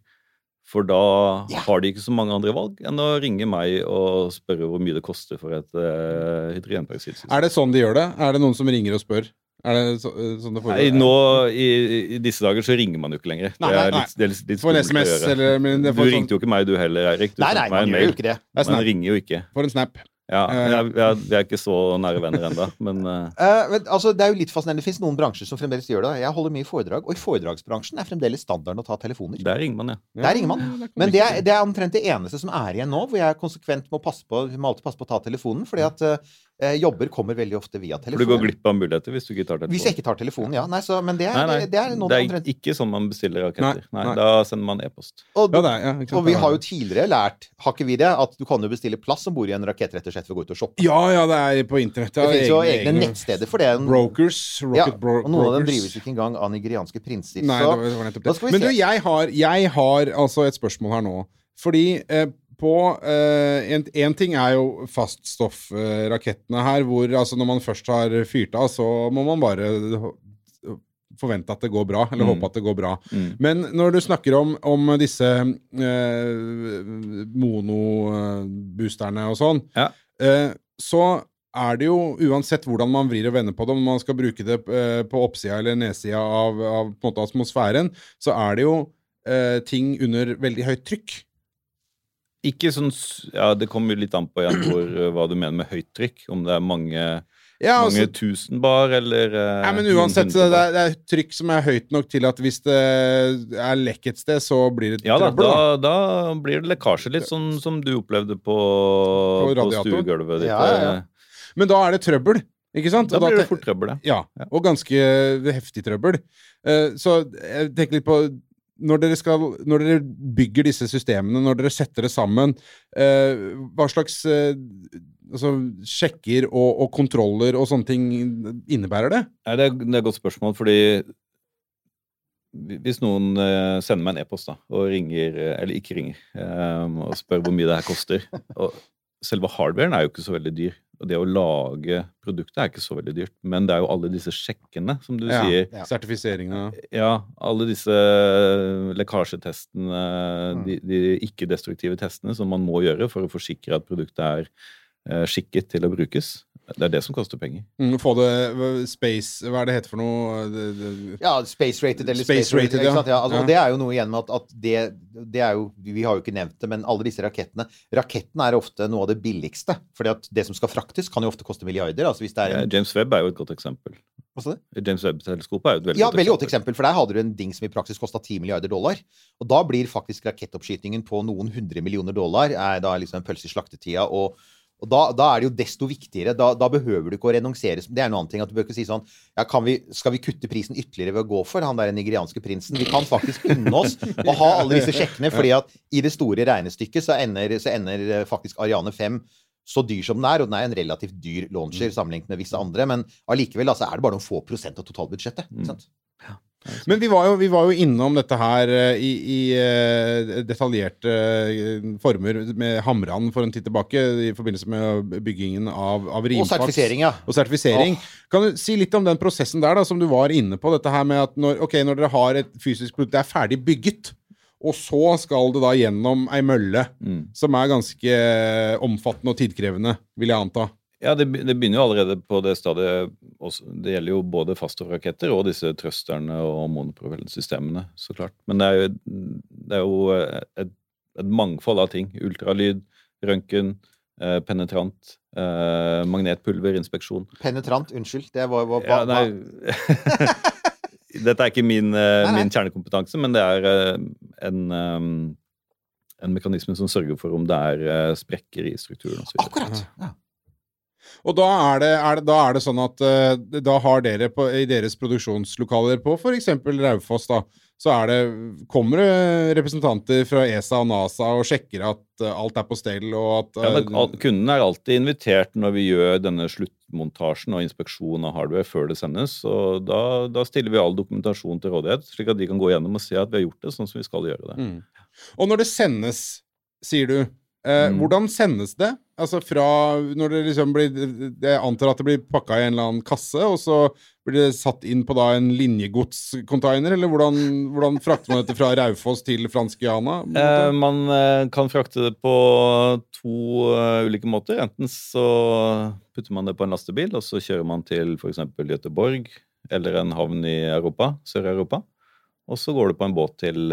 For da Ja. har de ikke så mange andre valg enn å ringe meg og spørre hvor mye det koster for et uh, hydrogenperoksidsystem. Er det sånn de gjør det? Er det noen som ringer og spør? Er det så, sånn det Nei, nå i, i disse dager så ringer man jo ikke lenger. Nei, er nei, det er litt, litt for en SMS, eller men det Du sånn, ringte jo ikke meg du heller, Eirik. Du Nei, nei, meg man en gjør jo ikke det. Man ringer jo ikke. For en snap. Ja, Eh. jeg, jeg, vi er ikke så nære venner ennå, men eh, Eh, men, altså, det er jo litt fascinerende. Det fins noen bransjer som fremdeles gjør det. Jeg holder mye foredrag, og i foredragsbransjen er fremdeles standarden å ta telefoner. der ringer man, ja. Der ringer man. Men det er, det er omtrent det eneste som er igjen nå, hvor jeg konsekvent må passe på, må alltid passe på å ta telefonen, fordi at eh, jobber kommer veldig ofte via For du går glipp av muligheter hvis du ikke tar telefonen. Hvis jeg ikke tar telefonen, ja. Nei, så, men det er, Nei, nei, det er det er ikke sånn man bestiller raketter. Nei, Nei, nei. Da sender man e-post. og, Ja, ja, og vi har jo tidligere lært, har ikke vi det, at du kan jo bestille plass om bord i en rakett rett og slett ved å gå ut og shoppe. Ja, ja, det er på internett. Det finnes jo egne- egne egne nettsteder for det. Brokers. Ja, Rocket bro og noen av dem brokers. drives ikke engang av nigerianske prinser. Nei, så det var, nettopp det. Men du, jeg har, jeg har altså et spørsmål her nå. Fordi eh, på eh, en, en ting er jo faststoffrakettene her, hvor altså når man først har fyrt av, så må man bare forvente at det går bra, eller Mm. håpe at det går bra. Mm. Men når du snakker om, om disse eh, monoboosterne og sånn, Ja. eh, så er det jo, uansett hvordan man vrir og vender på det, om man skal bruke det eh, på oppsida eller nedsida av, av måte atmosfæren, så er det jo eh, ting under veldig høyt trykk. Ikke sånn Ja, det kommer jo litt an på igjen hvor, eh, hva du mener med høyt trykk. Om det er mange, Ja, mange altså, tusen bar, eller ja, Nei, men uansett, det er, det er trykk som er høyt nok til at hvis det er lekk et sted, så blir det Ja da, trøbbel. Da. da, da blir det lekkasje. Litt sånn som du opplevde på, på, på stuegulvet ditt. Ja, ja, ja. eh, Men da er det trøbbel, ikke sant? Da blir det fort trøbbel, ja. Ja, og ganske heftig trøbbel. Eh, Så jeg tenker litt på når dere, skal, når dere bygger disse systemene, når dere setter det sammen, eh, hva slags eh, altså, sjekker og, og kontroller og sånne ting innebærer det? Ja, det, er, det er et godt spørsmål, fordi hvis noen eh, sender meg en e-post og ringer, eh, eller ikke ringer, eh, og spør hvor mye det her koster og Selve hardwaren er jo ikke så veldig dyr, og det å lage produktet er ikke så veldig dyrt, men det er jo alle disse sjekkene, som du Ja. sier. Ja. Sertifiseringa Ja, alle disse lekkasjetestene, Mm. de, de ikke-destruktive testene som man må gjøre for å forsikre at produktet er eh, skikket til å brukes. Det er det som koster penger. mm, Få det space Hva er det heter for noe? Det, det, Ja, space rated eller Space space, rated. rated, ja. Ja, altså, Ja. Og det er jo noe igjen med at, at det, det er jo Vi har jo ikke nevnt det, men alle disse rakettene Raketten er ofte noe av det billigste. fordi at det som skal fraktes, kan jo ofte koste milliarder. altså hvis det en, James Webb er jo et godt eksempel. Hva sa du? James Webb-teleskopet er jo et veldig Ja, veldig godt eksempel, for der hadde du en ding som i praksis kosta 10 milliarder dollar. Og da blir faktisk rakettoppskytingen på noen hundre millioner dollar er da liksom en pølse i slaktetida. Og, og da, da er det jo desto viktigere. Da, da behøver du ikke å renonsere. Det er en annen ting at du bør ikke si sånn ja, kan vi, Skal vi kutte prisen ytterligere ved å gå for han der nigerianske prinsen? Vi kan faktisk unne oss å ha alle disse sjekkene, fordi at i det store regnestykket så ender, så ender eh, faktisk Ariane 5 så dyr som den er, og den er en relativt dyr launcher sammenlignet med visse andre, men allikevel altså, er det bare noen få prosent av totalbudsjettet. Mm. Sant? Men vi var, jo, vi var jo innom dette her eh, i, i eh, detaljerte eh, former med Hamran for en tid tilbake, i forbindelse med byggingen av, av Og sertifisering, ja. Og sertifisering. Kan du si litt om den prosessen der, da, som du var inne på? Dette her med at når, okay, når dere har et fysisk produkt, det er ferdig bygget, og så skal det da gjennom ei mølle, Mm. som er ganske omfattende og tidkrevende, vil jeg anta. Ja, det, det begynner jo allerede på det stadiet. Også, det gjelder jo både faststoffraketter og disse trøsterne og monopropellsystemene, så klart. Men det er jo, det er jo et, et mangfold av ting. Ultralyd, røntgen, eh, penetrant, eh, magnetpulverinspeksjon. Penetrant, unnskyld. Det var, var, Ja, nei, *laughs* Dette er ikke min, eh, Nei, nei. min kjernekompetanse, men det er eh, en, eh, en mekanisme som sørger for om det er eh, sprekker i strukturen. og så videre. Akkurat. Ja. Og da er det, er det, da er det sånn at uh, da har dere på, i deres produksjonslokaler på f.eks. Raufoss, da, så er det, kommer det representanter fra ESA og NASA og sjekker at uh, alt er på stell, og at Ja, eh, men al- Kunden er alltid invitert når vi gjør denne sluttmontasjen og inspeksjon av hardware før det sendes. og da, da stiller vi all dokumentasjon til rådighet, slik at de kan gå gjennom og se at vi har gjort det sånn som vi skal gjøre det. Mm. Og når det sendes, sier du, eh, Mm. hvordan sendes det? Altså fra når det liksom blir Jeg antar at det blir pakka i en eller annen kasse, og så blir det satt inn på da en linjegodscontainer, eller hvordan, hvordan frakter man dette fra Raufoss til Franskiana? Eh, man eh, kan frakte det på to eh, ulike måter. Enten så putter man det på en lastebil, og så kjører man til f.eks. Göteborg eller en havn i Europa, Sør-Europa. Og så går det på en båt til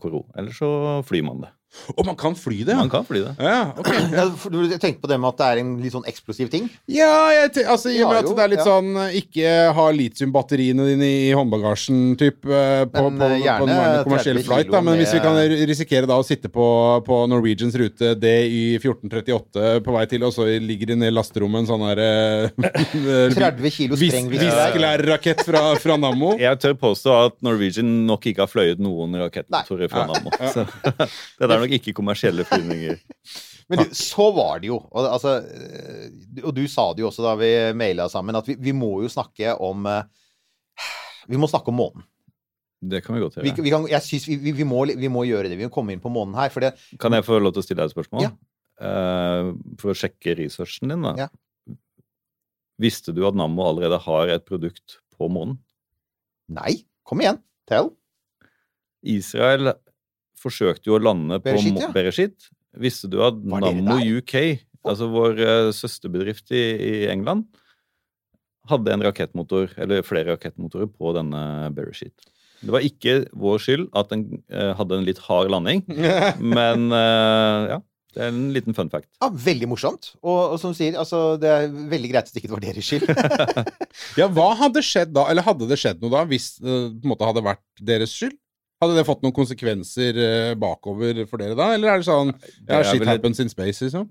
Koro. Eller så flyr man det. Og man kan fly det? Man kan fly det. Ja, okay. *clears throat* Ja, du tenkte på det med at det er en litt sånn eksplosiv ting? Ja, jeg te altså, i og med at det er litt ja. sånn eh, Ikke ha litiumbatteriene dine i håndbagasjen typ, eh, på, Men, på, eh, på en kommersiell flight. Da. Men hvis vi kan risikere da å sitte på, på Norwegians rute DY 1438 på vei til, og så ligger det ned i lasterommet en sånn her eh, *laughs* *laughs* 30 kilo Viskelær-rakett fra, fra Nammo. *laughs* Jeg tør påstå at Norwegian nok ikke har fløyet noen rakettmotorer fra. Nammo. Så det er nok ikke kommersielle flyvninger. *laughs* Men du, så var det jo. Og, altså, eh, og du sa det jo også da vi maila sammen, at vi, vi må jo snakke om eh, Vi må snakke om månen. Det kan vi godt gjøre. vi, kan, jeg synes vi, vi, vi, må, vi må gjøre det. Vi må komme inn på månen her. Det, Kan jeg få lov til å stille deg et spørsmål? Ja. Uh, for å sjekke researchen din, da. Ja. Visste du at Nammo allerede har et produkt på månen? Nei, kom igjen. Tell. Israel forsøkte jo å lande på Bereshit, Mo- ja. Bereshit. Visste du at Nammo? UK, altså vår uh, søsterbedrift i, i England, hadde en rakettmotor, eller flere rakettmotorer på denne Bereshit? Det var ikke vår skyld at den uh, hadde en litt hard landing, *laughs* men uh, ja. Det er en liten fun fact. Ja, Veldig morsomt. Og, og som du sier, altså, det er veldig greit at det ikke var deres skyld. *laughs* Ja, hva hadde skjedd da? Eller hadde det skjedd noe da, hvis det på en måte hadde vært deres skyld? Hadde det fått noen konsekvenser eh, bakover for dere da, eller er det sånn Det Ja, er shit happens in space, liksom?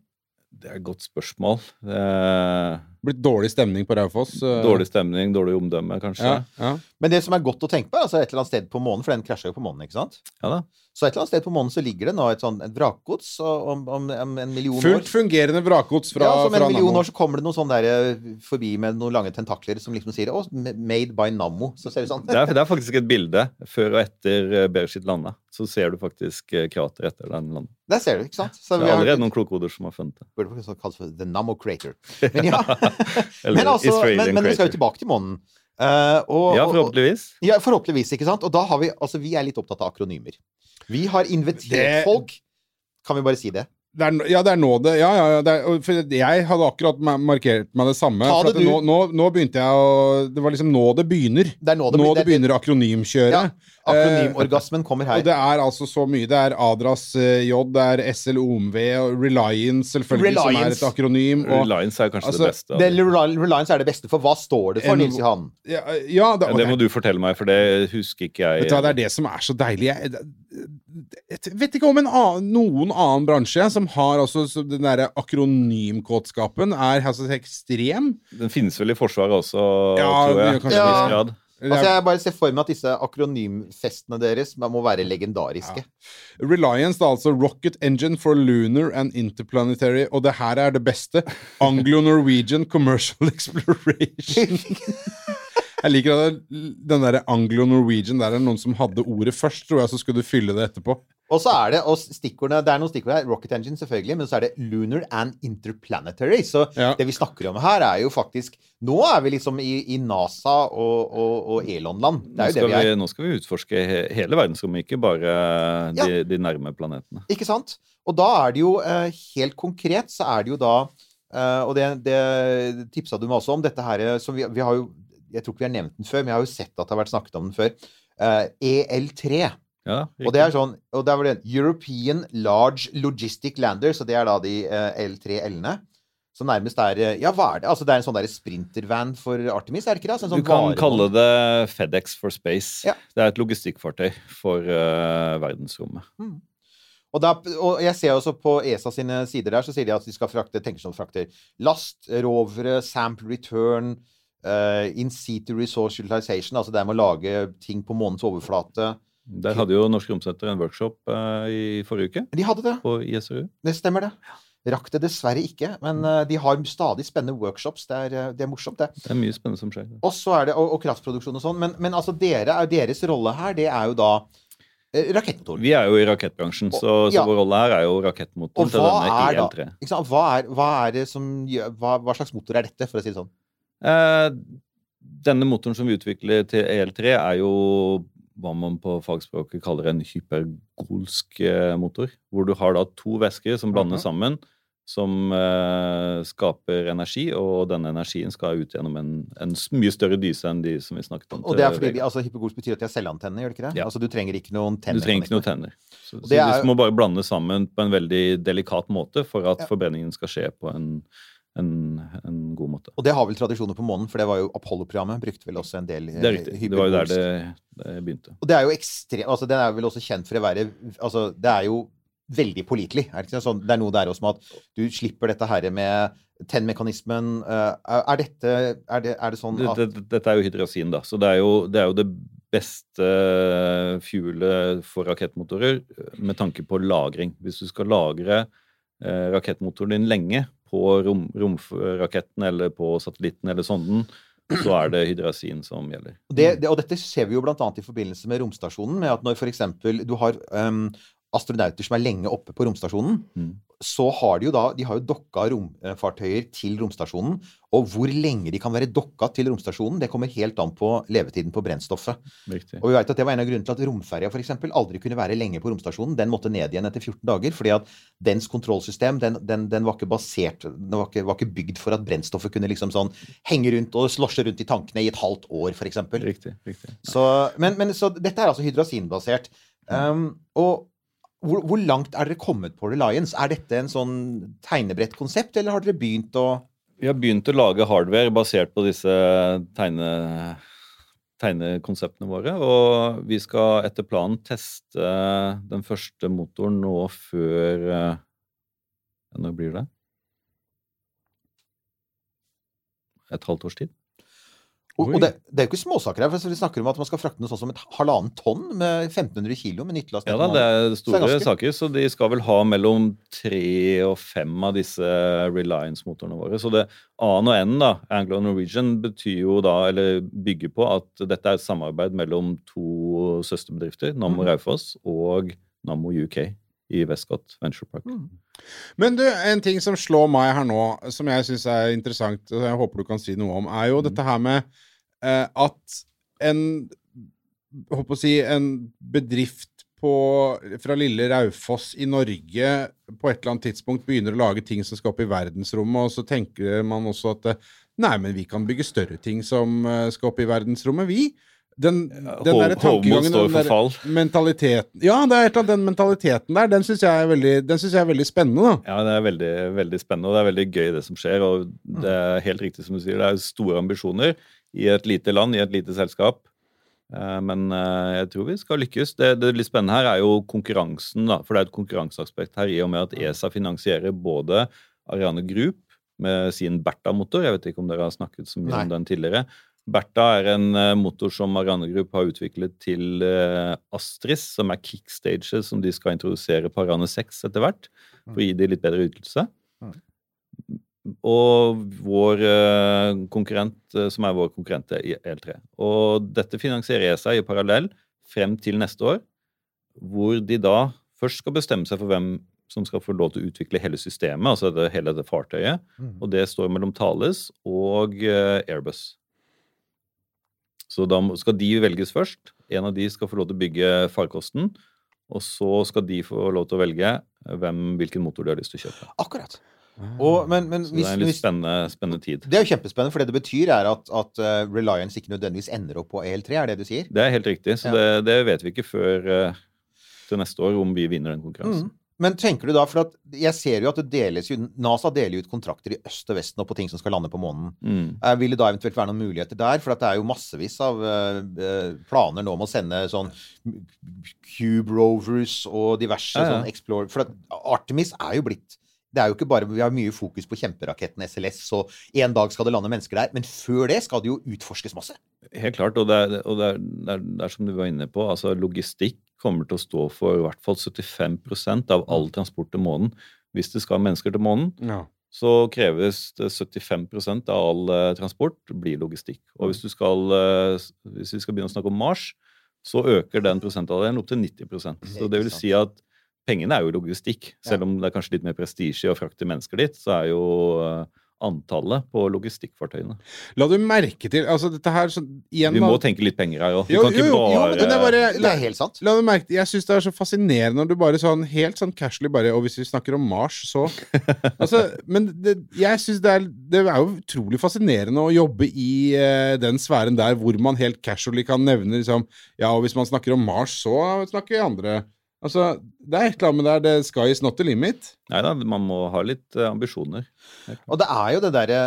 Det er et godt spørsmål. Eh, Blitt dårlig stemning på Raufoss? eh. dårlig stemning, dårlig omdømme, kanskje. Ja, ja. Men det som er godt å tenke på, er altså et eller annet sted på månen, for den krasja jo på månen, ikke sant? Ja da. Så et eller annet sted på månen så ligger det nå et sånn et vrakgods om, om, om en million Fullt år. fungerende vrakgods fra, ja, så om en million Nammo. år så kommer det noen sånn der eh, forbi med noen lange tentakler som liksom sier 'Å, made by Nammo'. Så ser det sånn Det er, det er faktisk et bilde før og etter eh, Bereshit landa. Så ser du faktisk krater etter den landa. Der ser du, ikke sant? Så Så det er allerede har noen kloke hoder som har funnet det. burde faktisk kalles for The Nammo Crater. Men ja. *laughs* *laughs* Eller men, altså, men, men vi skal jo tilbake til månen. Uh, og, Ja, og- forhåpentligvis. Ja, forhåpentligvis, ikke sant? Og da har vi Altså, vi er litt opptatt av akronymer. Vi har invitert Det- folk. Kan vi bare si det? Det er, ja, det er nå det Ja, ja, ja. Det er, for jeg hadde akkurat markert meg det samme. Ta for det at du. nå, nå, nå begynte jeg å Det var liksom nå det begynner. Det er nå det, Nå det begynner akronymkjøret. Ja, Akronymorgasmen kommer her. Og det er altså så mye. Det er Adras eh, J, det er SLOMV og Reliance, selvfølgelig, som er et akronym. Og, Reliance er kanskje altså, det beste. Det. Reliance er det beste, for hva står det for, Nils Johan? ja, ja, det, det må du fortelle meg, for det husker ikke jeg. Vet du hva, det er det som er så deilig. Jeg, jeg vet ikke om en annen, noen annen bransje som har altså den derre akronymkåtskapen er altså ekstrem. Den finnes vel i Forsvaret også, Ja, tror jeg. kanskje ja. en viss grad. Altså, jeg bare ser for meg at disse akronymfestene deres må være legendariske. Reliance, da, altså Rocket Engine for Lunar and Interplanetary, og det her er det beste. Anglo-Norwegian Commercial *laughs* Exploration. *laughs* Jeg liker at den der anglo-norwegian Der er noen som hadde ordet først, tror jeg, så skulle du fylle det etterpå. Og så er det og stikkordene, det er noen stikkord her. Rocket Engine, selvfølgelig. Men så er det lunar and interplanetary. Så Ja. det vi snakker om her, er jo faktisk Nå er vi liksom i, i NASA og, og, og Elon-land. Det er jo det vi er. vi, nå skal vi utforske he hele verdensrommet, ikke bare de, de nærme planetene. Ikke sant? Og da er det jo eh, helt konkret så er det jo da eh, Og det, det tipsa du meg også om, dette her som vi, vi har jo Jeg tror ikke vi har nevnt den før, men jeg har jo sett at det har vært snakket om den før. Uh, EL3. Ja, Og det er sånn Og der var det European Large Logistic Lander, så det er da de uh, L3 L-ene. Så nærmest er eh, Ja, hva er det? Altså det er en sånn sprintervan for Artemis, er det ikke det? Altså, en Du sånn kan varevogn. kalle det FedEx for space. Ja. Det er et logistikkfartøy for uh, verdensrommet. Og, da, og jeg ser også på ESA sine sider der, så sier de at de skal frakte, tenker sånn frakter last, rovere, sample return, eh, in situ resource utilization, altså det med å lage ting på månens overflate. Der hadde jo Norsk Romsenter en workshop uh, i forrige uke de hadde det. på ISRU. Det stemmer, det. Rakk det dessverre ikke, men uh, de har stadig spennende workshops. Det er, det er morsomt, det. Det er mye spennende som skjer. Og så er det, og, og kraftproduksjon og sånn. Men, men altså dere, er- deres rolle her, det er jo da rakettmotoren. Vi er jo i rakettbransjen, Og- så, så vår rolle her er jo rakettmotoren til denne er da IL3. Hva, er, hva det som gjør hva, hva slags motor er dette, for å si det sånn? Eh, denne motoren som vi utvikler til EL3, er jo hva man på fagspråket kaller en hypergolsk eh, motor. Hvor du har da to væsker som blander okay. sammen, som eh, skaper energi, og denne energien skal ut gjennom en, en mye større dyse enn de som vi snakket om. Og det er fordi de, altså, Hypergolsk betyr at de har selvantenner, gjør det ikke det? Ja. Altså du trenger ikke noen tenner. Du trenger ikke noen tenner. Så, så det er de må bare blande sammen på en veldig delikat måte for at Ja. forbrenningen skal skje på en, en, en god måte. Og det har vel tradisjoner på månen, for det var jo Apollo-programmet brukte vel også en del eh, Det er riktig. Det var jo der det, det begynte. Og det er jo ekstremt altså Den er vel også kjent for å være Altså, det er jo veldig pålitelig. Er det, ikke sånn? det er noe der også med at du slipper dette her med tennmekanismen. eh, er, dette er det, er det sånn at dette, dette er jo hydrazin, da. Så det er jo det, er jo det beste fuelet for rakettmotorer eh, med tanke på lagring. Hvis du skal lagre eh, rakettmotoren din lenge på rom, romraketten eller på satellitten eller sonden, så er det hydrazin som gjelder. Det, det, og dette ser vi jo bl.a. i forbindelse med romstasjonen. med at Når f.eks. du har um, astronauter som er lenge oppe på romstasjonen, Mm. Så har de jo da de har jo dokka romfartøyer til romstasjonen. Og hvor lenge de kan være dokka til romstasjonen, det kommer helt an på levetiden på brennstoffet. Riktig. Og vi vet at Det var en av grunnene til at romferja for eksempel, aldri kunne være lenge på romstasjonen. Den måtte ned igjen etter 14 dager, fordi at dens kontrollsystem den, den, den var ikke basert Den var ikke, var ikke bygd for at brennstoffet kunne liksom sånn henge rundt og slosje rundt i tankene i et halvt år, f.eks. Riktig. riktig. Så, men, men, så dette er altså hydrasinbasert. Um, og hvor, hvor langt er dere kommet på Reliance? Er dette en sånn tegnebrettkonsept, eller har dere begynt å Vi har begynt å lage hardware basert på disse tegne, tegnekonseptene våre. Og vi skal etter planen teste den første motoren nå før eh, Når blir det? Et halvt års tid. Og, og det, det er jo ikke småsaker her. for Vi snakker om at man skal frakte noe sånn som et halvannen tonn med 1500 kilo med nyttelast. Ja da, det er store ganske- saker, så de skal vel ha mellom tre og fem av disse Reliance-motorene våre. Så det A-en og N, da, Anglo-Norwegian, betyr jo da, eller bygger på at dette er et samarbeid mellom to søsterbedrifter, Nammo Mhm. Raufoss og Nammo UK i Westcott Venture Park. Mm. Men du, en ting som slår meg her nå, som jeg syns er interessant, og jeg håper du kan si noe om, er jo dette her med eh, at en Håper å si en bedrift på, fra lille Raufoss i Norge på et eller annet tidspunkt begynner å lage ting som skal opp i verdensrommet, og så tenker man også at eh, Nei, men vi kan bygge større ting som eh, skal opp i verdensrommet, vi. Den, den derre tankegangen den for fall. mentaliteten Ja, det er et eller annet den mentaliteten der. Den syns jeg, jeg er veldig spennende, da. Ja, det er veldig, veldig spennende, og det er veldig gøy det som skjer. Og det er helt riktig som du sier, det er store ambisjoner i et lite land, i et lite selskap. Eh, Men eh, jeg tror vi skal lykkes. Det, det litt spennende her er jo konkurransen, da. For det er et konkurranseaspekt her i og med at ESA finansierer både Ariane Group med sin Bertha-motor. Jeg vet ikke om dere har snakket så mye Nei. om den tidligere. Bertha er en eh, motor som Marianne Group har utviklet til eh, Astris, som er kickstages som de skal introdusere på Arane 6 etter hvert, for å gi de litt bedre ytelse. Og vår eh, konkurrent, som er vår konkurrent i EL3. Og dette finansierer ESA i parallell frem til neste år, hvor de da først skal bestemme seg for hvem som skal få lov til å utvikle hele systemet, altså det, hele det fartøyet. Mm. Og det står mellom Thales og Airbus. Så da skal de velges først. En av de skal få lov til å bygge farkosten. Og så skal de få lov til å velge eh, hvem, hvilken motor de har lyst til å kjøpe. Akkurat. Og, men, men Så det er en litt spennende, spennende tid. det er jo kjempespennende, for det det betyr, er at, at eh, Reliance ikke nødvendigvis ender opp på EL3, er det du sier? Det er helt riktig. Så Ja. det, det vet vi ikke før eh, til neste år om vi vinner den konkurransen. Mm. Men tenker du da, for at jeg ser jo at det deles NASA deler ut kontrakter i øst og vest nå på ting som skal lande på månen. Mm. Eh, Vil det da eventuelt være noen muligheter der? For at det er jo massevis av eh, eh, planer nå om å sende sånn Cube Rovers og diverse Ja, ja. sånn Explorer For at Artemis er jo blitt det er jo ikke bare, Vi har mye fokus på kjemperaketten SLS, og en dag skal det lande mennesker der. Men før det skal det jo utforskes masse. Helt klart. Og, det er, og det, er, det, er, det er som du var inne på, altså logistikk kommer til å stå for i hvert fall 75 av all transport til månen. Hvis det skal mennesker til månen, Ja. så kreves det 75 av all eh, transport blir logistikk. Og hvis, du skal, eh, hvis vi skal begynne å snakke om Mars, så øker den prosentandelen opp til 90% Så det vil si at pengene er jo logistikk. Selv om det er kanskje litt mer prestisje å frakte mennesker dit, så er jo eh, antallet på logistikkfartøyene. La du merke til Altså, dette her så, igjen Vi da- må tenke litt penger her òg. Jo, jo, jo, jo, det er bare Det er helt sant. La du merke til, Jeg syns det er så fascinerende når du bare sånn helt sånn casually bare Og hvis vi snakker om Mars, så *laughs* Altså, Men det, jeg syns det, er- det er jo utrolig fascinerende å jobbe i uh, den sfæren der hvor man helt casually kan nevne liksom Ja, og hvis man snakker om Mars, så snakker vi andre Altså, det er et eller annet med der det Sky is not the limit. Nei da, man må ha litt eh, ambisjoner. Og det er jo det derre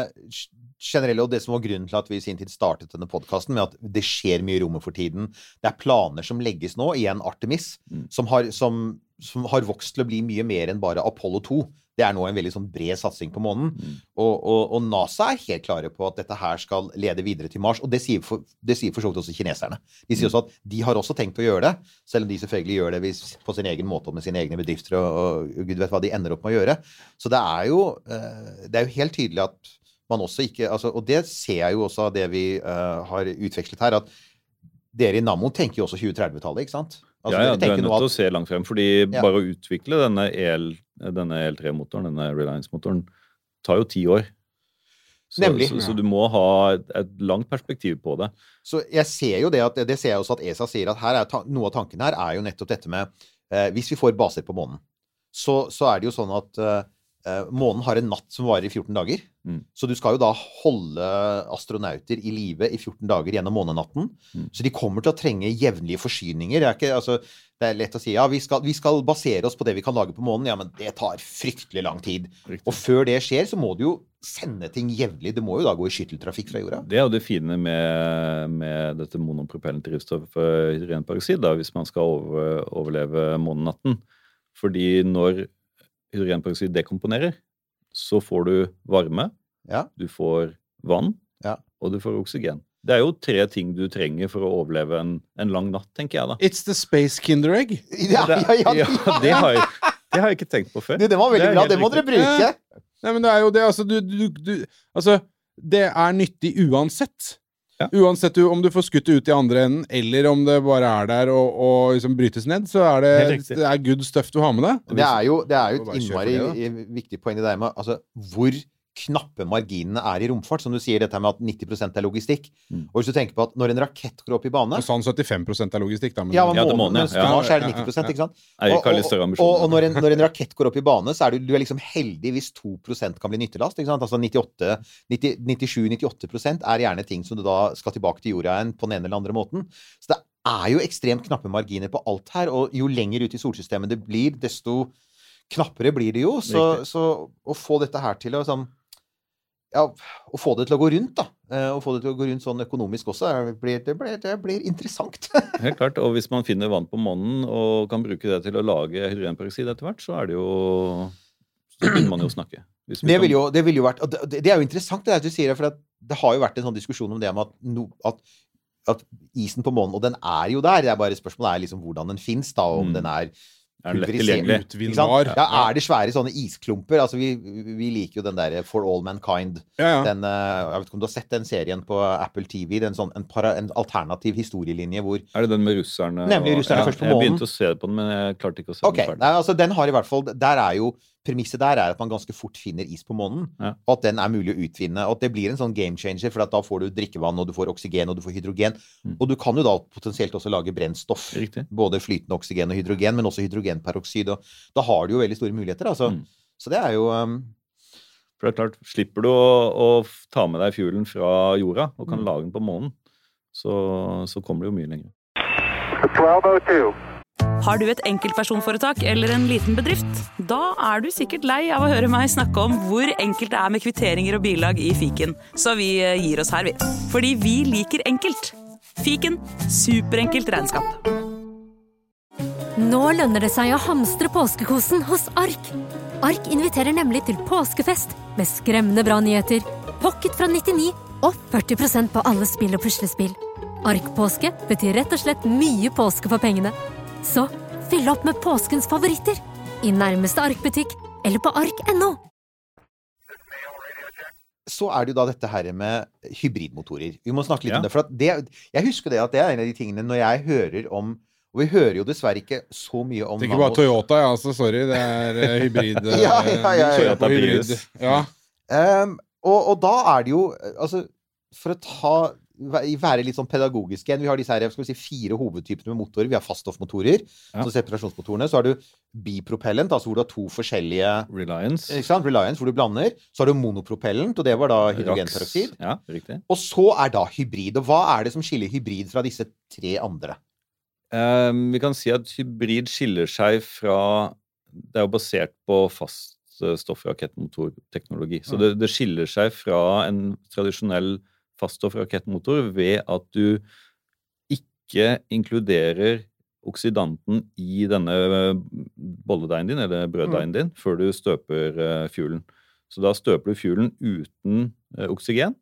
generelle, og det som var grunnen til at vi i sin tid startet denne podkasten, med at det skjer mye i rommet for tiden. Det er planer som legges nå, igjen Artemis, Mm. som, har, som, som har vokst til å bli mye mer enn bare Apollo 2. Det er nå en veldig sånn bred satsing på månen. Mm. Og, og, og NASA er helt klare på at dette her skal lede videre til Mars. Og det sier for, det sier for så vidt også kineserne. De Mm. sier også at de har også tenkt å gjøre det, selv om de selvfølgelig gjør det hvis- på sin egen måte og med sine egne bedrifter, og, og gud vet hva de ender opp med å gjøre. Så det er jo, eh, det er jo helt tydelig at man også ikke altså, Og det ser jeg jo også av det vi uh, har utvekslet her, at dere i Nammo tenker jo også 2030-tallet, ikke sant? Altså, ja, ja, du er nødt til å se langt frem. fordi Ja. bare å utvikle denne, EL, denne EL3-motoren, denne Reliance-motoren, tar jo ti år. Så, Nemlig. Så, så du må ha et, et langt perspektiv på det. Så jeg ser jo det at det ser jeg også at ESA sier at her er ta, noe av tanken her er jo nettopp dette med eh, Hvis vi får baser på månen, så, så er det jo sånn at eh, månen har en natt som varer i 14 dager. Mm. Så du skal jo da holde astronauter i live i 14 dager gjennom månenatten. Mm. Så de kommer til å trenge jevnlige forsyninger. Det er, ikke, altså, det er lett å si ja, vi skal, vi skal basere oss på det vi kan lage på månen. Ja, men det tar fryktelig lang tid. Riktig. Og før det skjer, så må du jo sende ting jevnlig. Det må jo da gå i skytteltrafikk fra jorda. Det er jo det fine med, med dette monopropellent drivstoffet hydrogenperoksid, da, hvis man skal over, overleve månenatten. Fordi når hydrogenperoksid dekomponerer, så får du varme, Ja. du får vann, Ja. og du får oksygen. Det er jo tre ting du trenger for å overleve en, en lang natt, tenker jeg da. It's the space kinder egg. Ja, ja, ja, ja, det, har jeg, det har jeg ikke tenkt på før. Det, det var veldig Det bra. Det må dere bruke. Nei, men det er jo det, altså du, du, du Altså, det er nyttig uansett. Ja. Uansett om du får skutt det ut i andre enden, eller om det bare er der og, og liksom brytes ned, så er det, det er good stuff du har med deg. Det er jo, det er jo et innmari det, viktig poeng i det der med altså, hvor knappe marginene er i romfart. Som du sier, dette med at 90 er logistikk. Mm. Og hvis du tenker på at når en rakett går opp i bane sånn 75 er logistikk, da. Men, ja, men Ja, det månen, månen, ja. Ja, Mars er det ja, ja, 90 ikke sant? Og, og, og, og når, en, når en rakett går opp i bane, så er du, du er liksom heldig hvis 2% kan bli nyttelast. ikke sant? Altså 97-98% er gjerne ting som du da skal tilbake til jorda igjen på den ene eller andre måten. Så det er jo ekstremt knappe marginer på alt her, og jo lenger ut i solsystemet det blir, desto knappere blir det jo. Så, så å få dette her til å sånn ja, å få det til å gå rundt, da. eh, Å få det til å gå rundt sånn økonomisk også, det blir, det, blir, det blir interessant. *laughs* Helt klart, og hvis man finner vann på månen og kan bruke det til å lage hydrogenperoksid etter hvert, så er det jo Så begynner man jo å snakke. Vi Det vil jo, det vil jo vært det, er jo interessant det du sier for det har jo vært en sånn diskusjon om det med at, no, at, at isen på månen Og den er jo der. Det er bare Spørsmålet er liksom hvordan den fins, da. Om Mm. den er Er den lett tilgjengelig? Ikke sant? Utvinnbar. Ja, er det svære sånne isklumper? Altså, vi, vi liker jo den derre For All Mankind. Ja, ja. Den, eh, jeg vet ikke om du har sett den serien på Apple TV? Den sånn, en, para, en alternativ historielinje hvor Er det den med russerne? Nemlig og- russerne ja, først på Jeg begynte å se på den, men jeg klarte ikke å se okay. den ferdig. nei, altså den har i hvert fall Der er jo Premisset der er at man ganske fort finner is på månen, Ja. og at den er mulig å utvinne. Og at det blir en sånn game changer, for at da får du drikkevann, og du får oksygen, og du får hydrogen. Mm. Og du kan jo da potensielt også lage brennstoff. Riktig. Både flytende oksygen og hydrogen, men også hydrogenperoksid. Og da har du jo veldig store muligheter, altså. Mm. Så det er jo um, For det er klart, slipper du å, å ta med deg fuelen fra jorda og Mm. kan lage den på månen, så, så kommer det jo mye lenger. 1202. Har du et enkeltpersonforetak eller en liten bedrift? Da er du sikkert lei av å høre meg snakke om hvor enkelt det er med kvitteringer og bilag i fiken, så vi eh, gir oss her, vi. Fordi vi liker enkelt. Fiken superenkelt regnskap. Nå lønner det seg å hamstre påskekosen hos Ark. Ark inviterer nemlig til påskefest med skremmende bra nyheter, pocket fra 99 og 40% på alle spill og puslespill. Ark-påske betyr rett og slett mye påske for pengene. Så fyll opp med påskens favoritter i nærmeste Ark-butikk eller på ark.no. Så er det jo da dette her med hybridmotorer. Vi må snakke litt Ja. om det. For at det, jeg husker det at det er en av de tingene når jeg hører om Og vi hører jo dessverre ikke så mye om Tenker bare Toyota, ja. Altså, sorry. Det er eh, hybrid. *laughs* eh, Ja, ja, ja, ja, på hybrid. Ja. Um, og, og da er det jo eh, Altså, for å ta være litt sånn pedagogisk igjen. Vi har disse her, skal vi si, fire hovedtypene med motorer. Vi har faststoffmotorer, Ja. så separasjonsmotorene. Så har du bipropellent, altså hvor du har to forskjellige Reliance. Reliance, hvor du blander. Så har du monopropellent, og det var da hydrogenperoksid. Ja, riktig. Og så er da hybrid. Og hva er det som skiller hybrid fra disse tre andre? Um, vi kan si at hybrid skiller seg fra Det er jo basert på faststoffrakettmotorteknologi. Så det, det skiller seg fra en tradisjonell faststoffrakettmotor ved at du ikke inkluderer oksidanten i denne bolledeigen din, eller brøddeigen din, før du støper eh, fuelen. Så da støper du fuelen uten eh, oksygen.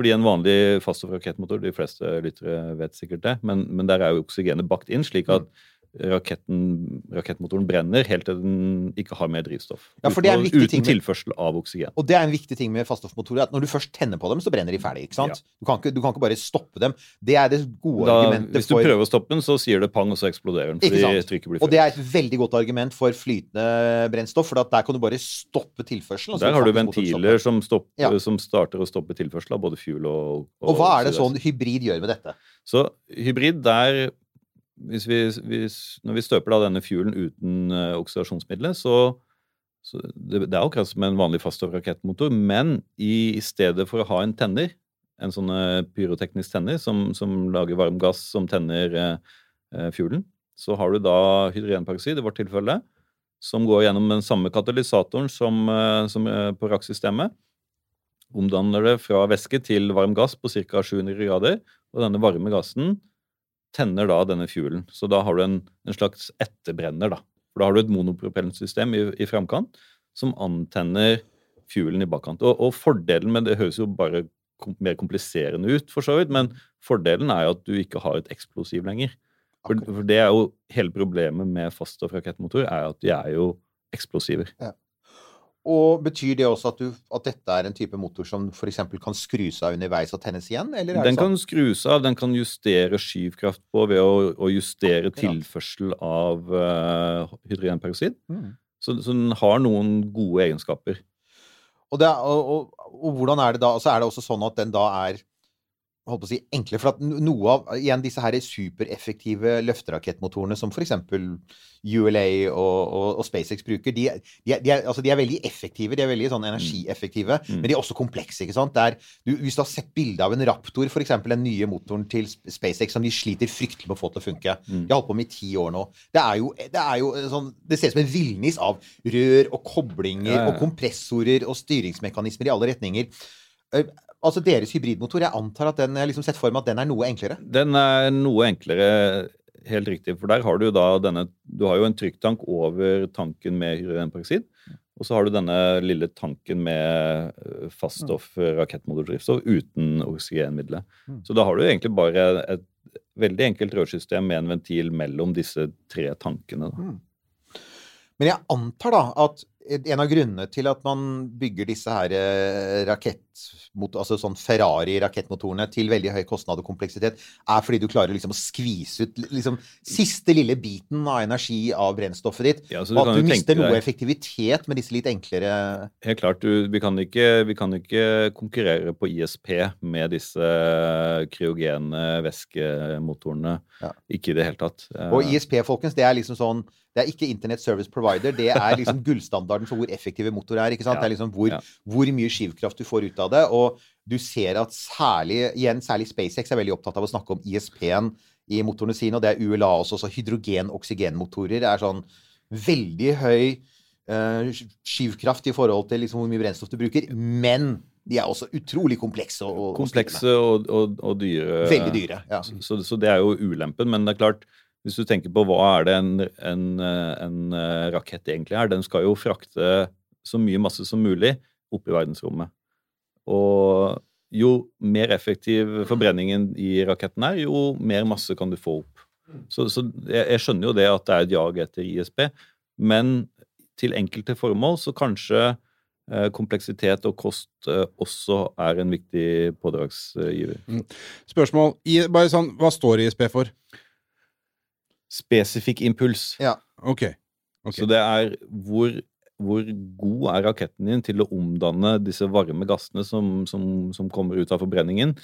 Fordi en vanlig faststoffrakettmotor, de fleste lyttere vet sikkert det, men, men der er jo oksygenet bakt inn, slik at raketten, rakettmotoren brenner helt til den ikke har mer drivstoff. Ja, for det er en uten, viktig uten ting med- tilførsel av oksygen. Og det er en viktig ting med faststoffmotorer, at når du først tenner på dem, så brenner de ferdig. ikke sant? Du, kan ikke, du kan ikke bare stoppe dem. Det er det gode Da, argumentet hvis du for prøver å stoppe den, så sier det pang, og så eksploderer den. Fordi trykket blir Og det er et veldig godt argument for flytende brennstoff, for der kan du bare stoppe tilførselen. Der har du ventiler som, stopper, Ja. som starter å stoppe tilførsel av både fuel og Og hva er det sånn hybrid gjør med dette? Så hybrid, der hvis vi, hvis, Når vi støper da denne fuelen uten uh, oksidasjonsmiddelet, så, så det, det er akkurat som en vanlig faststoffrakettmotor, men i, i stedet for å ha en tenner, en sånn eh, pyroteknisk tenner som, som lager varm gass som tenner uh, fuelen, så har du da hydrogenparoksid i vårt tilfelle, som går gjennom den samme katalysatoren som, uh, som på RAK-systemet. Omdanner det fra væske til varm gass på ca. 700 grader. Og denne varme gassen tenner da denne fuelen. Så da har du en, en slags etterbrenner, da. For da har du et monopropellsystem i, i framkant som antenner fuelen i bakkant. Og, og fordelen med det høres jo bare kom, mer kompliserende ut, for så vidt, men fordelen er jo at du ikke har et eksplosiv lenger. For, for det er jo hele problemet med faststoffrakettmotor, er at de er jo eksplosiver. Og betyr det også at, du, at dette er en type motor som f.eks. kan skrus av underveis og tennes igjen? Eller Den det kan sånn? skrus av, den kan justere skyvkraft på ved å, å justere Akkurat. tilførsel av uh, hydrogenperoksid. Mm. Så, så den har noen gode egenskaper. Og, det og, og, og hvordan er det da? Altså er det også sånn at den da er holdt på å si, enkle. For at noe av igjen disse her supereffektive løfterakettmotorene som f.eks. ULA og, og, og SpaceX bruker, de, de, de, er, altså de er veldig effektive. De er veldig sånn energieffektive, Mm. men de er også komplekse. ikke sant? Det er, du, hvis du har sett bilde av en Raptor, f.eks. den nye motoren til SpaceX, som de sliter fryktelig med å få til å funke. Mm. De har holdt på med i ti år nå. Det er jo, det er jo sånn Det ser ut som en villnis av rør og koblinger Ja, ja. og kompressorer og styringsmekanismer i alle retninger. Eh, Altså Deres hybridmotor, jeg antar at den liksom sett for meg at den er noe enklere? Den er noe enklere, helt riktig, for der har du da denne Du har jo en trykktank over tanken med hydrogenperoksid. Og så har du denne lille tanken med eh, faststoff rakettmotordrivstoff uten oksygenmiddelet. Mm. Så da har du egentlig bare et veldig enkelt rørsystem med en ventil mellom disse tre tankene. Da. Mm. Men jeg antar da at en av grunnene til at man bygger disse her eh, rakettmot, altså sånn Ferrari-rakettmotorene til veldig høy kostnad og kompleksitet, er fordi du klarer liksom å skvise ut liksom siste lille biten av energi av brennstoffet ditt. Ja, og at du mister noe deg- effektivitet med disse litt enklere Helt klart. Du, vi, kan ikke, vi kan ikke konkurrere på ISP med disse kryogene væskemotorene. Ja. Ikke i det hele tatt. Eh, Og ISP, folkens, det er liksom sånn Det er ikke Internett Service Provider. Det er liksom gullstandarden for hvor effektive motorer er. ikke sant? Ja, Det er liksom hvor, hvor mye skivkraft du får ut av det. Og du ser at særlig igjen, særlig SpaceX er veldig opptatt av å snakke om ISP-en i motorene sine, og det er ULA også. Så hydrogen-oksygenmotorer er sånn veldig høy uh, skivkraft i forhold til liksom hvor mye brennstoff du bruker. Men de er også utrolig komplekse. Og, Komplekse og, og, og dyre. Veldig dyre, ja. Så, så det er jo ulempen. Men det er klart, hvis du tenker på hva er det en, en, eh, en eh, rakett egentlig er, den skal jo frakte så mye masse som mulig opp i verdensrommet. Og jo mer effektiv forbrenningen i raketten er, jo mer masse kan du få opp. Så, så jeg, jeg skjønner jo det at det er et jag etter ISP, men til enkelte formål så kanskje eh, kompleksitet og kost eh, også er en viktig pådragsgiver. Spørsmål. I, bare sånn, hva står ISP for? Spesifikk impuls. Ja. Ok. ok. Så det er hvor, hvor god er raketten din til å omdanne disse varme gassene som, som, som kommer ut av forbrenningen,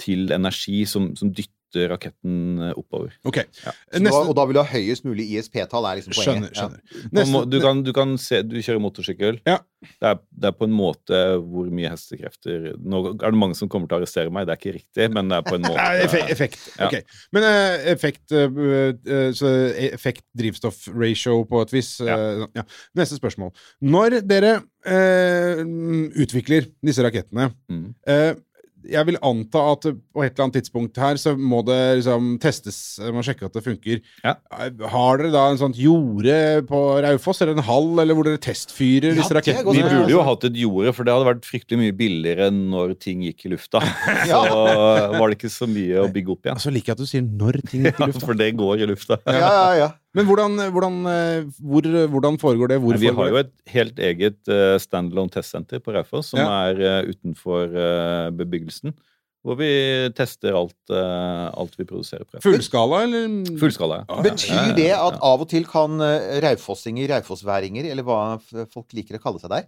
til energi som, som dytter raketten eh, oppover. Ok. Neste... da, og da vil du ha høyest mulig ISP-tall, er liksom poenget. Skjønner, skjønner. Ja. Neste, Du kan, du kan se Du kjører motorsykkel. Ja. Det, er, det er på en måte hvor mye hestekrefter Nå er det mange som kommer til å arrestere meg, det er ikke riktig, men det er på en *laughs* måte effekt. effekt. Ja. Ok. Men uh, effekt uh, eh, så Effekt-drivstoff-ratio på et vis. Uh, ja. Neste spørsmål. Når dere eh, utvikler disse rakettene Mm. Jeg vil anta at på et eller annet tidspunkt her så må det liksom testes, man må sjekke at det funker. Ja. Har dere da en sånt jorde på Raufoss, eller en hall, eller hvor dere testfyrer Ja, disse er rakettene? Vi burde jo hatt et jorde, for det hadde vært fryktelig mye billigere når ting gikk i lufta. *laughs* Ja. Så var det ikke så mye å bygge opp igjen. Altså liker jeg at du sier 'når ting gikk i *laughs* lufta'. For det går i lufta. Ja, ja, ja. Men hvordan, hvordan, eh, hvor, hvordan foregår det? Hvor Vi har det? jo et helt eget eh, standalone testsenter på Raufoss, som Ja. er eh, utenfor bebyggelsen. Hvor vi tester alt, eh, alt vi produserer på Fullskala, eller? Fullskala, ja. Betyr det at av og til kan eh, raufossinger, raufossværinger, eller hva folk liker å kalle seg der,